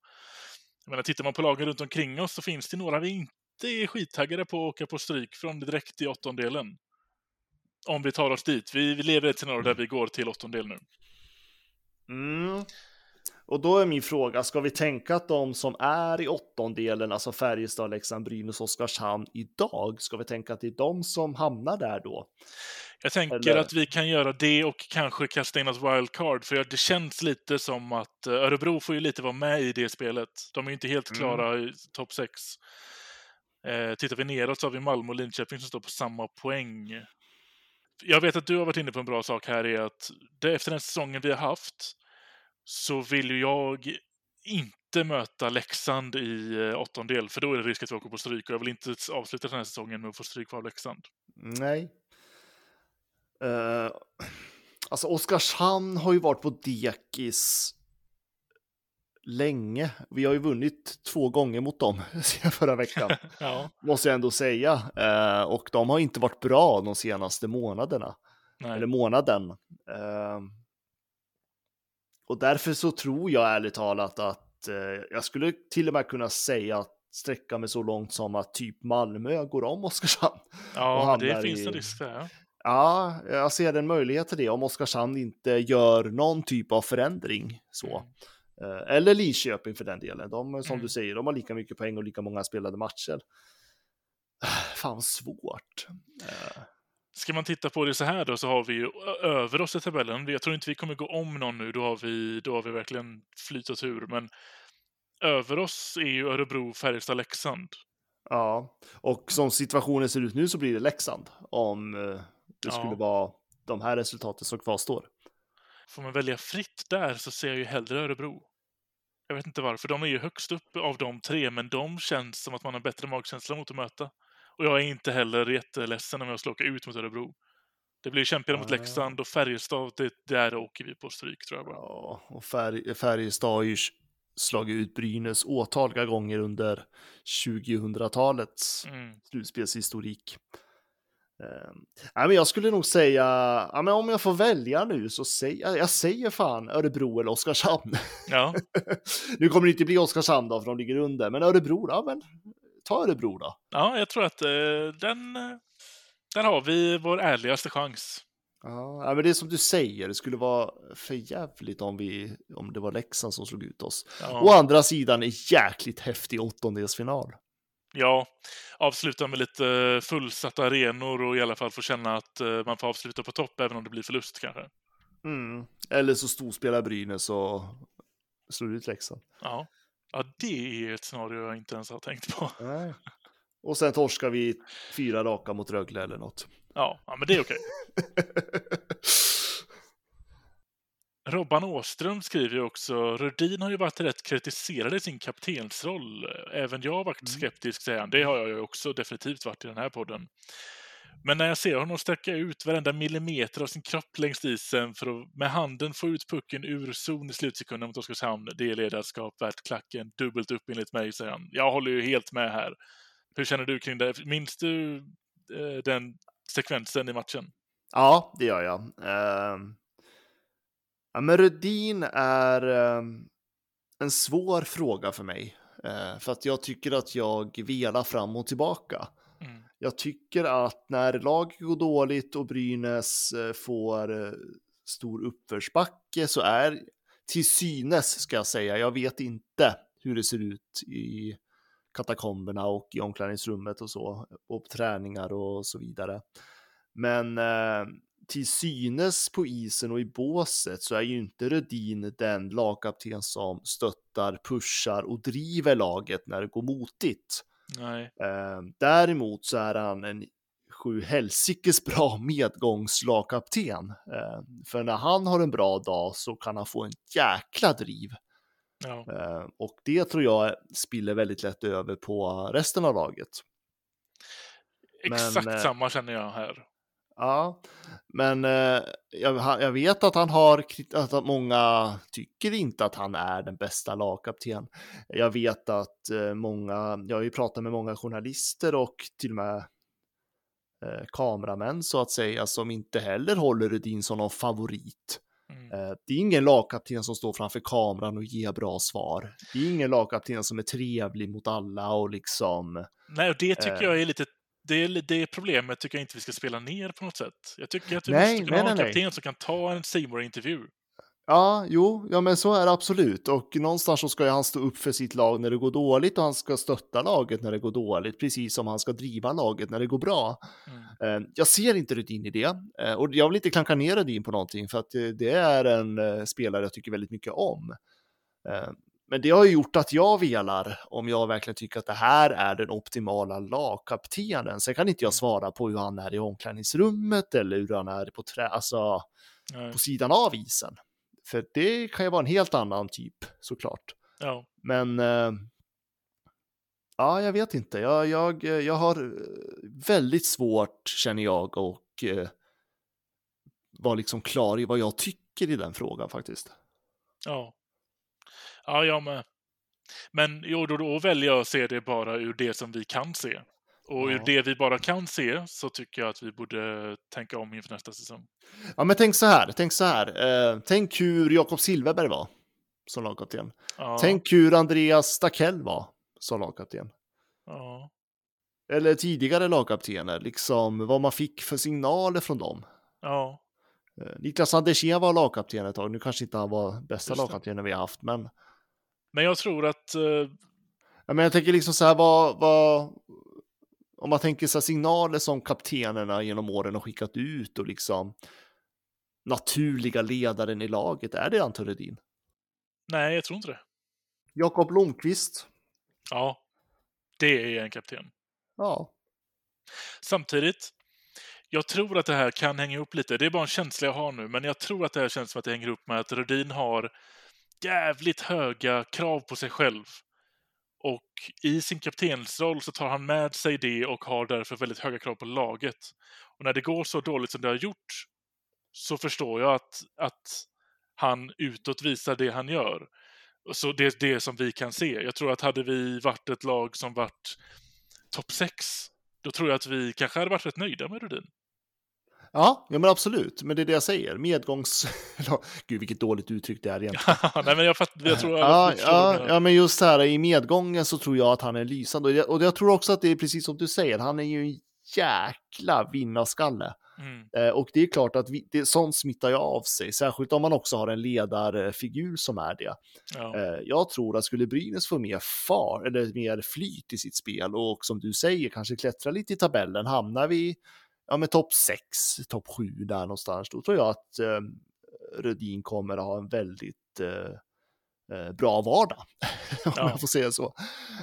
Jag menar, tittar man på lagen runt omkring oss så finns det några vi inte är skittaggade på att åka på stryk från direkt i åttondelen om vi tar oss dit. Vi, vi lever i ett scenario där vi går till åttondel nu. Mm. Och då är min fråga, ska vi tänka att de som är i åttondelen, alltså Färjestad, Leksand, Brynäs, Oskarshamn idag, ska vi tänka att det är de som hamnar där då? Jag tänker Eller? att vi kan göra det och kanske kasta in oss wildcard, för det känns lite som att eh, Örebro får ju lite vara med i det spelet. De är ju inte helt klara mm. i topp 6. Eh, tittar vi neråt så har vi Malmö och Linköping som står på samma poäng. Jag vet att du har varit inne på en bra sak här, är att det, efter den säsongen vi har haft så vill ju jag inte möta Leksand i eh, åttondel, för då är det risk att vi åker på stryk och jag vill inte avsluta den här säsongen med att få stryk av Leksand. Nej. Uh, alltså Oskarshamn har ju varit på dekis länge. Vi har ju vunnit två gånger mot dem förra veckan, ja. måste jag ändå säga. Uh, och de har inte varit bra de senaste månaderna. Nej. Eller månaden. Uh, och därför så tror jag ärligt talat att eh, jag skulle till och med kunna säga att sträcka mig så långt som att typ Malmö går om Oskarshamn. Ja, det finns i... en risk där. Ja, jag ser en möjlighet till det om Oskarshamn inte gör någon typ av förändring. Så. Mm. Eh, eller Linköping för den delen. De, som mm. du säger, de har lika mycket poäng och lika många spelade matcher. Fan svårt. Eh. Ska man titta på det så här då så har vi ju över oss i tabellen. Jag tror inte vi kommer gå om någon nu. Då har vi, då har vi verkligen flyt och tur. Men över oss är ju Örebro, Färjestad, Leksand. Ja, och som situationen ser ut nu så blir det Leksand om eh, det ja. skulle vara de här resultaten som kvarstår. Får man välja fritt där så ser jag ju hellre Örebro. Jag vet inte varför. De är ju högst upp av de tre, men de känns som att man har bättre magkänsla mot att möta. Och jag är inte heller jätteledsen om jag ska åka ut mot Örebro. Det blir kämpigare mot Leksand och Färjestad, det, där åker vi på stryk tror jag bara. Ja, och Färj, Färjestad har ju slagit ut Brynäs åtaliga gånger under 2000-talets mm. slutspelshistorik. Uh, men jag skulle nog säga, ja, men om jag får välja nu så säger jag, jag säger fan Örebro eller Oskarshamn. Ja. nu kommer det inte bli Oskarshamn då, för de ligger under, men Örebro, ja men ta Örebro då. Ja, jag tror att eh, den, eh, där har vi vår ärligaste chans. Ja, men det är som du säger, det skulle vara för jävligt om, vi, om det var Leksand som slog ut oss. Ja. Å andra sidan en jäkligt häftig åttondelsfinal. Ja, avsluta med lite fullsatta arenor och i alla fall få känna att eh, man får avsluta på topp även om det blir förlust kanske. Mm. Eller så storspelar Brynäs och slår ut Leksand. Ja. Ja, det är ett scenario jag inte ens har tänkt på. Nej. Och sen torskar vi fyra raka mot Rögle eller något. Ja, ja men det är okej. Robban Åström skriver ju också, Rödin har ju varit rätt kritiserad i sin kaptensroll. Även jag har varit mm. skeptisk, säger han. Det har jag ju också definitivt varit i den här podden. Men när jag ser honom sträcka ut varenda millimeter av sin kropp längs isen för att med handen få ut pucken ur zon i slutsekunden mot Oskarshamn, det är ledarskap värt klacken dubbelt upp enligt mig, säger han. Jag håller ju helt med här. Hur känner du kring det? Minns du eh, den sekvensen i matchen? Ja, det gör jag. Uh, ja, men Rudin är uh, en svår fråga för mig. Uh, för att jag tycker att jag velar fram och tillbaka. Mm. Jag tycker att när laget går dåligt och Brynäs eh, får eh, stor uppförsbacke så är till synes ska jag säga, jag vet inte hur det ser ut i katakomberna och i omklädningsrummet och så, och på träningar och så vidare. Men eh, till synes på isen och i båset så är ju inte Rödin den lagkapten som stöttar, pushar och driver laget när det går motigt. Nej. Eh, däremot så är han en sju helsikes bra medgångslagkapten. Eh, för när han har en bra dag så kan han få en jäkla driv. Ja. Eh, och det tror jag spiller väldigt lätt över på resten av laget. Exakt Men, samma känner jag här. Ja, men eh, jag, jag, vet att han har, att många tycker inte att han är den bästa lagkapten. Jag vet att eh, många, jag har ju pratat med många journalister och till och med eh, kameramän så att säga som inte heller håller Rudin som någon favorit. Mm. Eh, det är ingen lagkapten som står framför kameran och ger bra svar. Det är ingen lagkapten som är trevlig mot alla och liksom. Nej, och det tycker eh, jag är lite det, det problemet tycker jag inte vi ska spela ner på något sätt. Jag tycker att vi nej, måste kunna nej, ha en kapten som kan ta en Seymour-intervju. Ja, jo, ja men så är det absolut. Och någonstans så ska ju han stå upp för sitt lag när det går dåligt och han ska stötta laget när det går dåligt, precis som han ska driva laget när det går bra. Mm. Eh, jag ser inte Rudin i det eh, och jag vill inte klanka ner Rudin på någonting för att det är en spelare jag tycker väldigt mycket om. Men det har ju gjort att jag velar om jag verkligen tycker att det här är den optimala lagkaptenen. Sen kan inte jag mm. svara på hur han är i omklädningsrummet eller hur han är på, trä, alltså, på sidan av isen. För det kan ju vara en helt annan typ såklart. Ja. Men äh, ja, jag vet inte. Jag, jag, jag har eh, väldigt svårt känner jag och äh, vara liksom klar i vad jag tycker i den frågan faktiskt. Ja. Ja, jag med. Men jo, då, då väljer jag att se det bara ur det som vi kan se. Och ja. ur det vi bara kan se så tycker jag att vi borde tänka om inför nästa säsong. Ja, men tänk så här. Tänk så här. Eh, tänk hur Jakob Silverberg var som lagkapten. Ja. Tänk hur Andreas Stakell var som lagkapten. Ja. Eller tidigare lagkaptener, liksom vad man fick för signaler från dem. Ja. Eh, Niklas Andersén var lagkapten ett tag. Nu kanske inte han var bästa lagkaptenen vi har haft, men men jag tror att... Uh... Ja, men jag tänker liksom så här, vad, vad, om man tänker så här, signaler som kaptenerna genom åren har skickat ut och liksom naturliga ledaren i laget, är det Anton Rudin? Nej, jag tror inte det. Jakob Blomqvist? Ja, det är en kapten. Ja. Samtidigt, jag tror att det här kan hänga ihop lite. Det är bara en känsla jag har nu, men jag tror att det här känns som att det hänger ihop med att Rudin har jävligt höga krav på sig själv. Och i sin kaptensroll så tar han med sig det och har därför väldigt höga krav på laget. Och när det går så dåligt som det har gjort så förstår jag att, att han utåt visar det han gör. Så det är det som vi kan se. Jag tror att hade vi varit ett lag som varit topp 6, då tror jag att vi kanske hade varit rätt nöjda med Rudin. Ja, ja men absolut. Men det är det jag säger. Medgångs... Gud, vilket dåligt uttryck det är egentligen. Nej, men jag, fattar, jag tror ja, ja, ja, men just här i medgången så tror jag att han är lysande. Och jag tror också att det är precis som du säger. Han är ju en jäkla vinnarskalle. Mm. Eh, och det är klart att vi, det, sånt smittar ju av sig, särskilt om man också har en ledarfigur som är det. Ja. Eh, jag tror att skulle Brynäs få mer far, eller mer flyt i sitt spel och som du säger, kanske klättra lite i tabellen, hamnar vi ja, med topp 6, topp 7 där någonstans, då tror jag att eh, Rödin kommer att ha en väldigt eh, eh bra vardag, om ja. jag får säga så.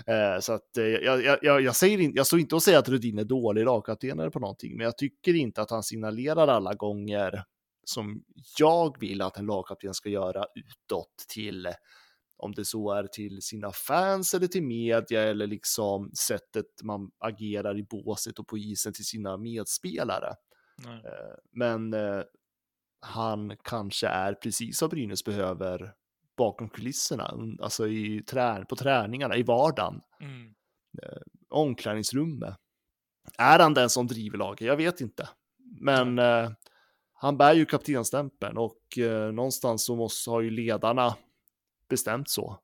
Eh, så att eh, jag, jag, jag, säger in, jag står inte och säger att Rudin är dålig lagkapten på någonting, men jag tycker inte att han signalerar alla gånger som jag vill att en lagkapten ska göra utåt till om det så är till sina fans eller till media eller liksom sättet man agerar i båset och på isen till sina medspelare. Nej. Eh, men eh, han kanske är precis vad Brynäs behöver bakom kulisserna, alltså i trä på träningarna, i vardagen. Mm. Eh, omklädningsrummet. Är han den som driver laget? Jag vet inte. Men eh, han bär ju kaptenstämpeln och eh, någonstans så måste, har ju ledarna bestämt så.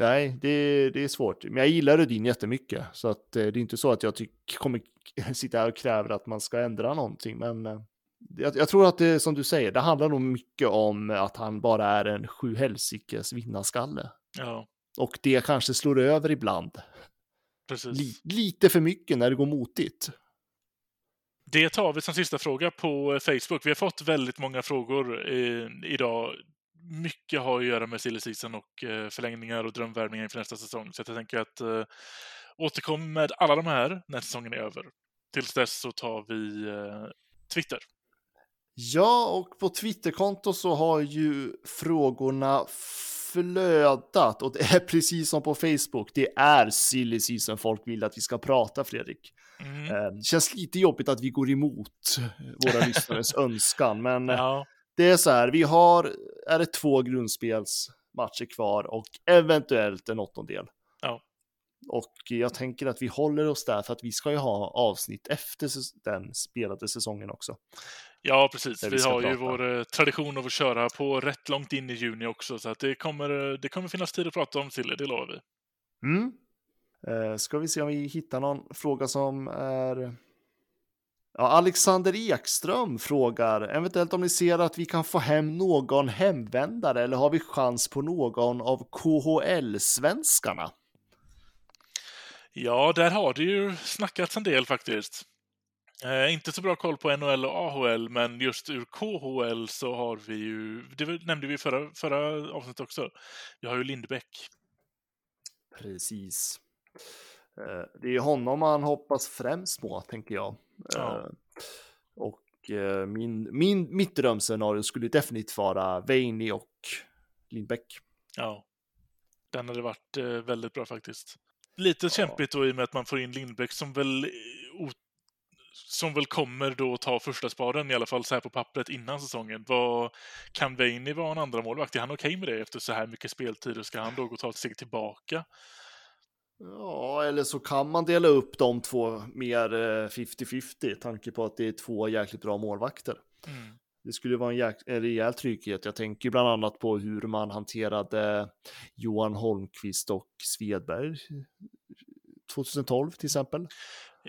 Nej, det, det är svårt. Men jag gillar Rudin jättemycket. Så att, eh, det är inte så att jag tyck, kommer sitta här och kräver att man ska ändra någonting. Men eh, jag, jag, tror att det som du säger, det handlar nog mycket om att han bara är en sju helsikes vinnarskalle. Ja. Och det kanske slår över ibland. Li, lite för mycket när det går motigt. Det tar vi som sista fråga på Facebook. Vi har fått väldigt många frågor eh, idag mycket har att göra med silly season och eh, förlängningar och drömvärvningar inför nästa säsong. Så jag tänker att eh, återkom med alla de här när säsongen är över. Tills dess så tar vi eh, Twitter. Ja, och på Twitterkonto så har ju frågorna flödat och det är precis som på Facebook. Det är silly season folk vill att vi ska prata, Fredrik. Mm. Eh, känns lite jobbigt att vi går emot våra lyssnares önskan, men ja det är så här, vi har, är det två grundspelsmatcher kvar och eventuellt en åttondel. Ja. Och jag tänker att vi håller oss där för att vi ska ju ha avsnitt efter den spelade säsongen också. Ja, precis. Vi, vi har prata. ju vår eh, tradition av att köra på rätt långt in i juni också, så att det kommer, det kommer finnas tid att prata om Sille, det lovar vi. Mm. Eh, ska vi se om vi hittar någon fråga som är Ja, Alexander Ekström frågar eventuellt om ni ser att vi kan få hem någon hemvändare eller har vi chans på någon av KHL-svenskarna? Ja, där har det ju snackats en del faktiskt. Eh, inte så bra koll på NHL och AHL, men just ur KHL så har vi ju, det nämnde vi förra, förra avsnittet också, vi har ju Lindbäck. Precis. Eh, det är honom man hoppas främst på, tänker jag. Ja. Eh, och eh, min, min, mitt drömscenario skulle definitivt vara Veini och Lindbäck. Ja, den hade varit väldigt bra faktiskt. Lite ja. kämpigt då i och med att man får in Lindbäck som väl som väl kommer då ta första spaden i alla fall så här på pappret innan säsongen. Vad, kan Veini vara en andra målvakt? Är han okej okay med det efter så här mycket speltid? Och ska han då gå ta ett steg tillbaka? Ja, eller så kan man dela upp de två mer 50-50, tanke på att det är två jäkligt bra målvakter. Mm. Det skulle vara en, jäk- en rejäl trygghet. Jag tänker bland annat på hur man hanterade Johan Holmqvist och Svedberg 2012 till exempel.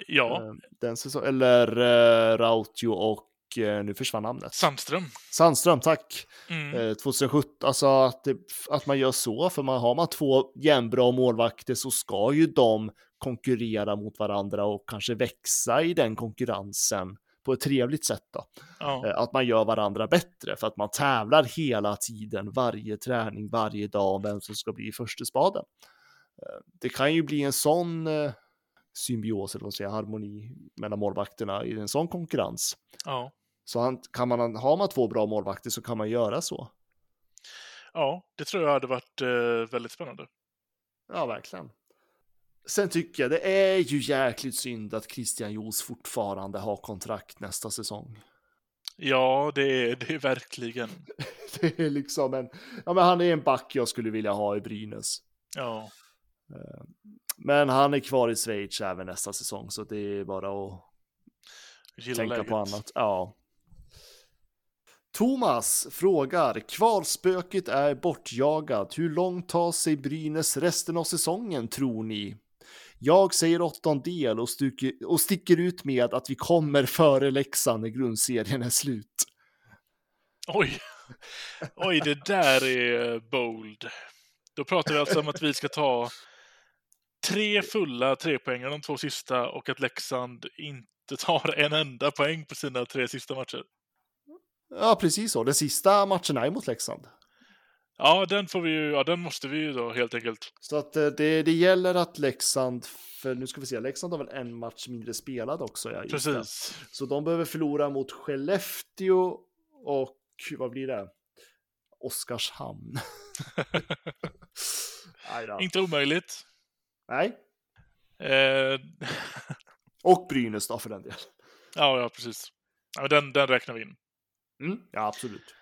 Ja. Eh, den säsong, eller uh, Rautio och nu försvann namnet. Sandström. Sandström, tack. Mm. Uh, 2017, alltså att, det, att man gör så, för man har man två jämnbra målvakter så ska ju de konkurrera mot varandra och kanske växa i den konkurrensen på ett trevligt sätt då. Ja. Att man gör varandra bättre för att man tävlar hela tiden, varje träning, varje dag om vem som ska bli första spaden. Det kan ju bli en sån symbios, eller vad säger, harmoni mellan målvakterna i en sån konkurrens. Ja. Så han, kan man, har man två bra målvakter så kan man göra så. Ja, det tror jag hade varit eh, väldigt spännande. Ja, verkligen. Sen tycker jag det är ju jäkligt synd att Christian Jos fortfarande har kontrakt nästa säsong. Ja, det är det är verkligen. det är liksom en, ja men han är en back jag skulle vilja ha i Brynäs. Ja. Eh, men han är kvar i Schweiz även nästa säsong, så det är bara att Gilla tänka läget. på annat. Ja. Thomas frågar, kvalspöket är bortjagat. Hur långt tar sig Brynäs resten av säsongen tror ni? Jag säger åttondel och, stuker, och sticker ut med att vi kommer före Leksand när grundserien är slut. Oj, oj, det där är bold. Då pratar vi alltså om att vi ska ta tre fulla trepoängare de två sista och att Leksand inte tar en enda poäng på sina tre sista matcher. Ja, precis så. Den sista matchen är mot Leksand. Ja, den får vi ju, ja, den måste vi ju då helt enkelt. Så att eh, det, det gäller att Leksand, för nu ska vi se, Leksand har väl en match mindre spelad också. Ja, Precis. Det. Så de behöver förlora mot Skellefteå och vad blir det? Oskarshamn. Inte omöjligt. Nej. Eh... och Brynäs då för den delen. Ja, ja precis. Ja, den, den räknar vi in. Mm, ja, absolut.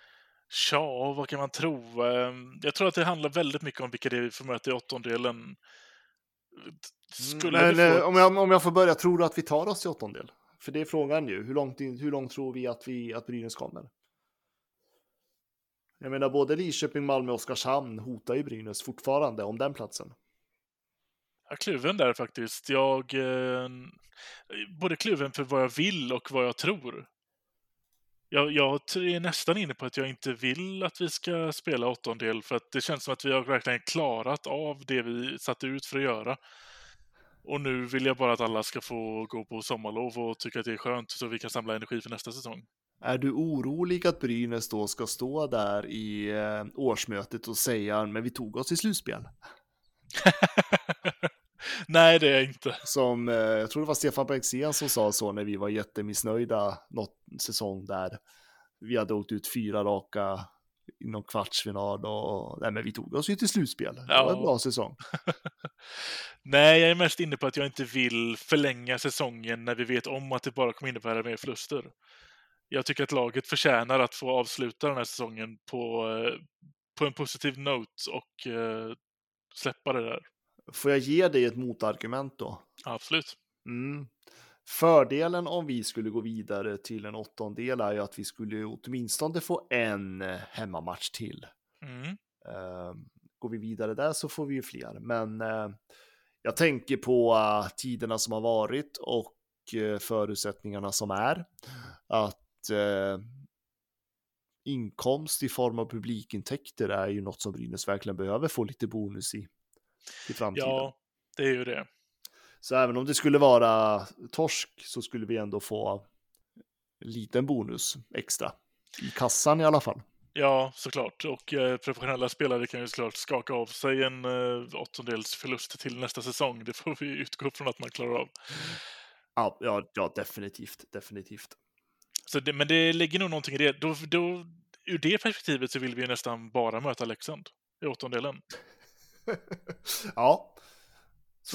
Ja, vad kan man tro? Ehm, jag tror att det handlar väldigt mycket om vilka det är vi får möta i åttondelen. Skulle Men, få... om, jag, om jag får börja, tror du att vi tar oss till åttondel? För det är frågan ju. Hur långt, hur långt tror vi att, vi att Brynäs kommer? Jag menar, både Lidköping, Malmö och Oskarshamn hotar ju Brynäs fortfarande om den platsen. Jag kluven där faktiskt. Jag... Eh, både kluven för vad jag vill och vad jag tror. Jag, jag är nästan inne på att jag inte vill att vi ska spela åttondel för att det känns som att vi har verkligen klarat av det vi satte ut för att göra. Och nu vill jag bara att alla ska få gå på sommarlov och tycka att det är skönt så vi kan samla energi för nästa säsong. Är du orolig att Brynäs då ska stå där i eh, årsmötet och säga men vi tog oss till slutspel? Nej, det är jag inte. Som, eh, jag tror det var Stefan Bengtzén som sa så när vi var jättemissnöjda något säsong där. Vi hade åkt ut fyra raka inom kvartsfinal och nej, men vi tog oss ju till slutspel. Det var en bra säsong. nej, jag är mest inne på att jag inte vill förlänga säsongen när vi vet om att det bara kommer innebära mer förluster. Jag tycker att laget förtjänar att få avsluta den här säsongen på, eh, på en positiv note och uh, släppa det där. Får jag ge dig ett motargument då? Absolut. Mm. Fördelen om vi skulle gå vidare till en åttondel är ju att vi skulle åtminstone få en hemmamatch till. Mm. Uh, går vi vidare där så får vi ju fler, men uh, jag tänker på uh, tiderna som har varit och eh, förutsättningarna som är. Att eh, inkomst i form av publikintäkter är ju något som Brynäs verkligen behöver få lite bonus i, i framtiden. Ja, det är ju det. Så även om det skulle vara torsk så skulle vi ändå få en liten bonus extra. I kassan i alla fall. Ja, såklart. Och eh, professionella spelare kan ju såklart skaka av sig en eh, åttondels förlust till nästa säsong. Det får vi utgå från att man klarar av. Ja, ja, ja definitivt. Definitivt. Så det, men det ligger nog någonting i det. Då, då, ur det perspektivet så vill vi nästan bara möta Leksand i åttondelen. ja.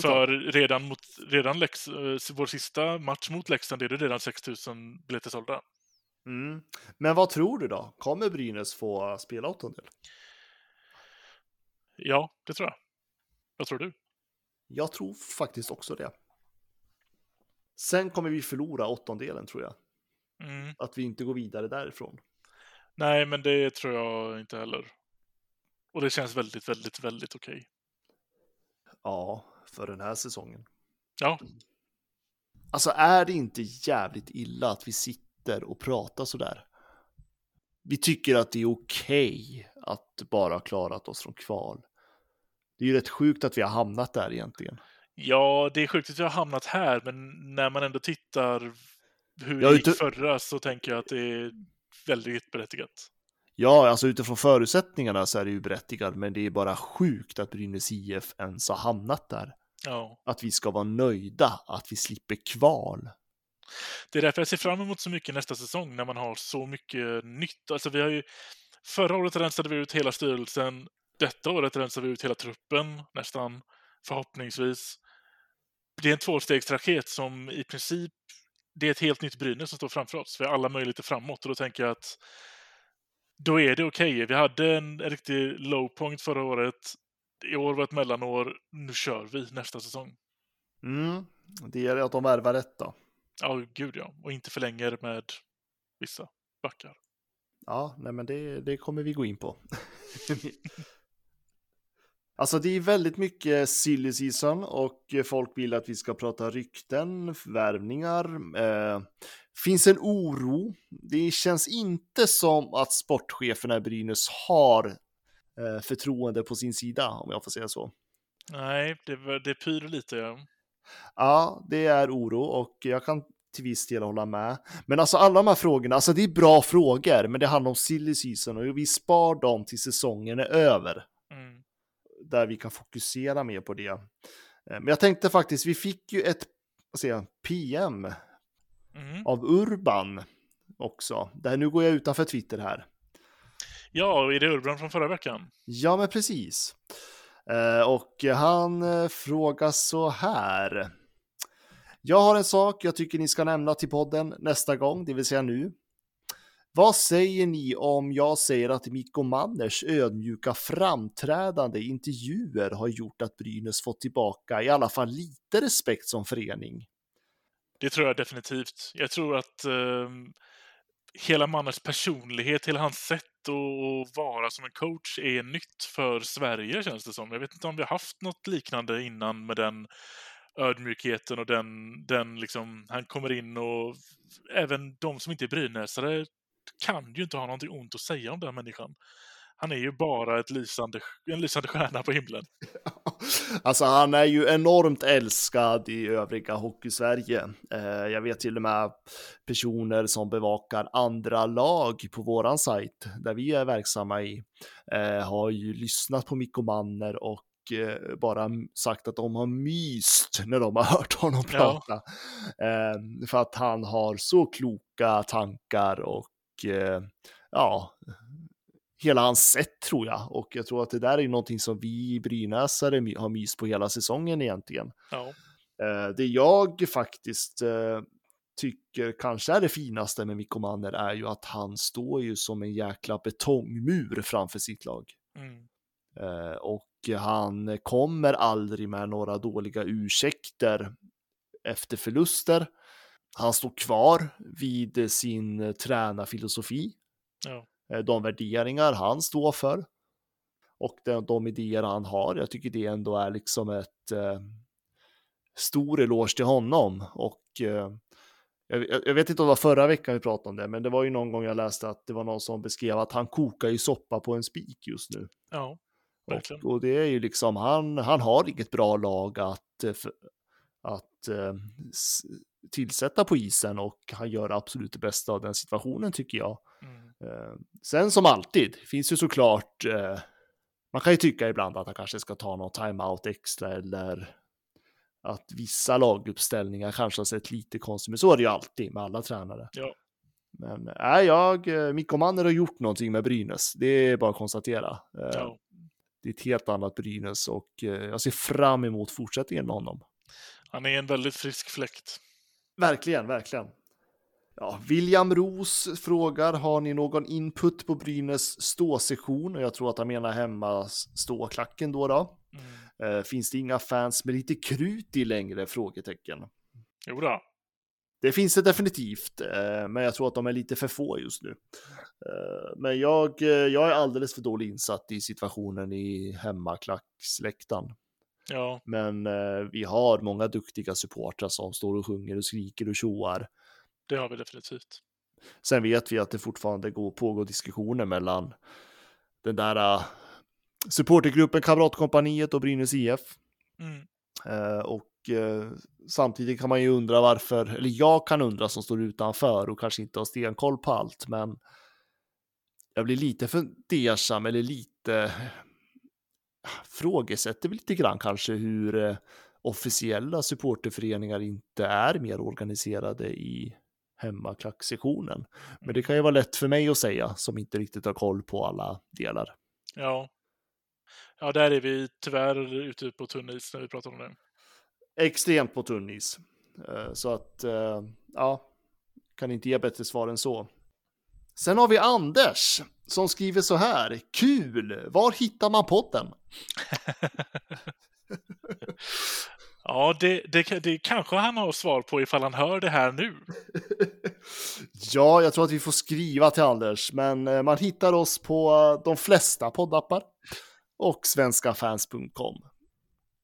För redan, mot, redan Lex, eh, vår sista match mot Leksand är det redan 6000 biljetter sålda. Mm. Men vad tror du då? Kommer Brynäs få spela åttondel? Ja, det tror jag. Vad tror du? Jag tror faktiskt också det. Sen kommer vi förlora åttondelen tror jag. Mm. Att vi inte går vidare därifrån. Nej, men det tror jag inte heller. Och det känns väldigt, väldigt, väldigt okej. Okay. Ja, för den här säsongen. Ja. Alltså är det inte jävligt illa att vi sitter och pratar sådär? Vi tycker att det är okej okay att bara ha klarat oss från kval. Det är ju rätt sjukt att vi har hamnat där egentligen. Ja, det är sjukt att vi har hamnat här, men när man ändå tittar hur det gick förra så tänker jag att det är väldigt berättigat. Ja, alltså utifrån förutsättningarna så är det ju berättigat, men det är bara sjukt att Brynäs IF ens har hamnat där. Ja. Att vi ska vara nöjda, att vi slipper kval. Det är därför jag ser fram emot så mycket nästa säsong, när man har så mycket nytt. Alltså vi har ju, förra året rensade vi ut hela styrelsen, detta året rensar vi ut hela truppen, nästan, förhoppningsvis. Det är en tvåstegsraket som i princip det är ett helt nytt Brynäs som står framför oss. Vi har alla möjligheter framåt och då tänker jag att då är det okej. Okay. Vi hade en riktig low point förra året. I år var ett mellanår. Nu kör vi nästa säsong. Mm, det gäller att de värvar rätt då. Ja, gud ja. Och inte förlänger med vissa backar. Ja, nej men det, det kommer vi gå in på. Alltså det är väldigt mycket silly season och folk vill att vi ska prata rykten, värvningar. Eh, finns en oro. Det känns inte som att sportcheferna i Brynäs har eh, förtroende på sin sida, om jag får säga så. Nej, det, det pyr lite. Ja. ja, det är oro och jag kan till viss del hålla med. Men alltså alla de här frågorna, alltså det är bra frågor, men det handlar om silly season och vi spar dem till säsongen är över. Där vi kan fokusera mer på det. Eh, men jag tänkte faktiskt, vi fick ju ett vad säger jag, PM mm. av Urban också. Där, nu går jag utanför Twitter här. Ja, är det Urban från förra veckan? Ja, men precis. Eh, och han eh, frågar så här. Jag har en sak jag tycker ni ska nämna till podden nästa gång, det vill säga nu. Vad säger ni om jag säger att Mikko Manners ödmjuka framträdande intervjuer har gjort att Brynäs fått tillbaka i alla fall lite respekt som förening? Det tror jag definitivt. Jag tror att eh, hela Manners personlighet, hela hans sätt att vara som en coach är nytt för Sverige känns det som. Jag vet inte om vi har haft något liknande innan med den ödmjukheten och den, den liksom, han kommer in och även de som inte är brynäsare kan ju inte ha någonting ont att säga om den människan. Han är ju bara ett lysande, en lysande stjärna på himlen. Alltså han är ju enormt älskad i övriga Hockeysverige. Eh, jag vet till och med personer som bevakar andra lag på våran sajt där vi är verksamma i eh, har ju lyssnat på Mikko Manner och eh, bara sagt att de har myst när de har hört honom prata. Ja. För att han har så kloka tankar och ja, hela hans sätt tror jag. Och jag tror att det där är någonting som vi brynäsare har mys på hela säsongen egentligen. Ja. Eh, det jag faktiskt eh, tycker kanske är det finaste med Mikko Manner är ju att han står ju som en jäkla betongmur framför sitt lag. Mm. Och han kommer aldrig med några dåliga ursäkter efter förluster han står kvar vid sin eh, tränarfilosofi. Ja. Eh, de värderingar han står för. Och de, de idéer han har. Jag tycker det ändå är liksom ett eh, stor eloge till honom. Och eh, jag, jag, vet inte om det var förra veckan vi pratade om det, men det var ju någon gång jag läste att det var någon som beskrev att han kokar ju soppa på en spik just nu. Ja, verkligen. Och, och det är ju liksom, han, han har inget bra lag att, eh, att uh, tillsätta på isen och han gör absolut det bästa av den situationen tycker jag. Mm. Uh, sen som alltid, finns ju såklart, uh, man kan ju tycka ibland att han kanske ska ta någon timeout extra eller att vissa laguppställningar kanske har sett lite konstigt, men så är det ju alltid med alla tränare. Ja. Men är jag, Mikko Manner har gjort någonting med Brynäs, det är bara att konstatera. Ja. Det är ett helt annat Brynäs och jag ser fram emot fortsättningen med honom. Han är en väldigt frisk fläkt. Verkligen, verkligen. Ja, William Ros frågar, har ni någon input på Brynäs ståsession? Och jag tror att han menar hemma ståklacken då. då. Mm. Eh, finns det inga fans med lite krut i längre? Frågetecken. Jo då. Det finns det definitivt, eh, men jag tror att de är lite för få just nu. Eh, men jag, jag är alldeles för dåligt insatt i situationen i hemmaklacksläktaren. Ja. Men eh, vi har många duktiga supportrar som står och sjunger och skriker och tjoar. Det har vi definitivt. Sen vet vi att det fortfarande går, pågår diskussioner mellan den där uh, supportergruppen Kamratkompaniet och Brynäs IF. Mm. Uh, och uh, samtidigt kan man ju undra varför, eller jag kan undra som står utanför och kanske inte har stenkoll på allt, men jag blir lite fundersam eller lite frågesätter vi lite grann kanske hur eh, officiella supporterföreningar inte är mer organiserade i hemmaklacksektionen. Men det kan ju vara lätt för mig att säga som inte riktigt har koll på alla delar. Ja, ja där är vi tyvärr ute på tunn is när vi pratar om det. Extremt på tunn is. Eh, så att, eh, ja, kan inte ge bättre svar än så. Sen har vi Anders som skriver så här. Kul! Var hittar man podden? ja, det, det, det kanske han har svar på ifall han hör det här nu. ja, jag tror att vi får skriva till Anders, men eh, man hittar oss på de flesta poddappar och svenskafans.com.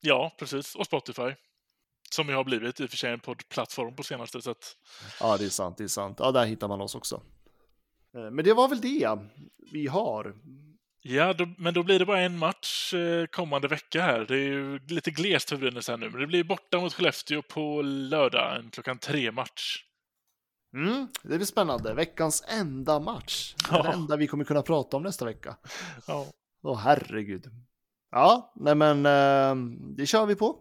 Ja, precis. Och Spotify. Som ju har blivit i och för sig en poddplattform på senaste sätt. Ja, det är sant, det är sant. Ja, där hittar man oss också. Eh, men det var väl det vi har. Ja, då, men då blir det bara en match eh, kommande vecka här. Det är ju lite glest för Brynäs här nu, men det blir borta mot Skellefteå på lördag, en klockan tre match. Mm, det blir spännande. Veckans enda match. Ja. Den enda vi kommer kunna prata om nästa vecka. Ja. Åh, herregud. Ja, nej men eh, det kör vi på.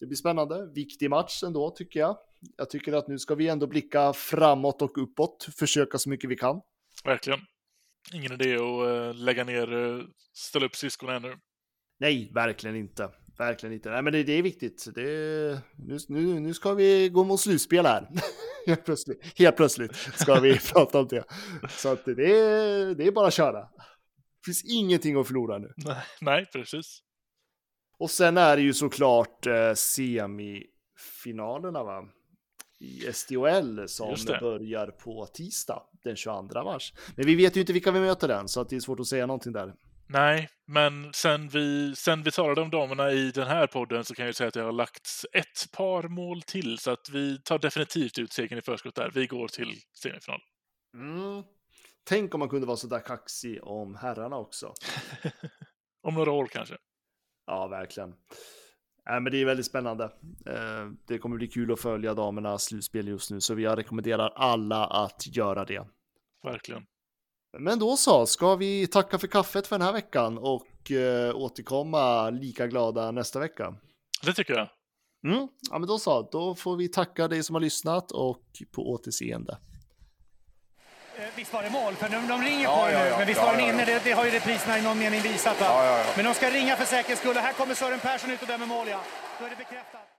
Det blir spännande. Viktig match ändå, tycker jag. Jag tycker att nu ska vi ändå blicka framåt och uppåt, försöka så mycket vi kan. Verkligen. Ingen idé att uh, lägga ner, uh, ställa upp skridskorna ännu. Nej, verkligen inte. Verkligen inte. Nej, men det, det är viktigt. Det, nu, nu, nu ska vi gå mot slutspel här. Helt plötsligt, helt plötsligt ska vi prata om det. Så att det, det är bara att köra. Det finns ingenting att förlora nu. Nej, nej precis. Och sen är det ju såklart eh, semifinalerna, va? I SDHL som börjar på tisdag den 22 mars. Men vi vet ju inte vilka vi möter än, så det är svårt att säga någonting där. Nej, men sen vi, sen vi talade om damerna i den här podden så kan jag säga att det har lagts ett par mål till, så att vi tar definitivt ut segern i förskott där. Vi går till semifinal. Mm. Tänk om man kunde vara så där kaxig om herrarna också. om några år kanske. Ja, verkligen. Äh, men det är väldigt spännande. Eh, det kommer bli kul att följa damernas slutspel just nu, så jag rekommenderar alla att göra det. Verkligen. Men då så, ska vi tacka för kaffet för den här veckan och eh, återkomma lika glada nästa vecka? Det tycker jag. Mm, ja, men då så, då får vi tacka dig som har lyssnat och på återseende. Visst var det mål? För de, de ringer ja, på ja, nu, ja, men visst var den inne? Det, det, har ju repriserna i någon mening visat. Men de ska ringa för säkerhets skull. Och här kommer Sören Persson ut och dömer mål, ja. Då är det bekräftat.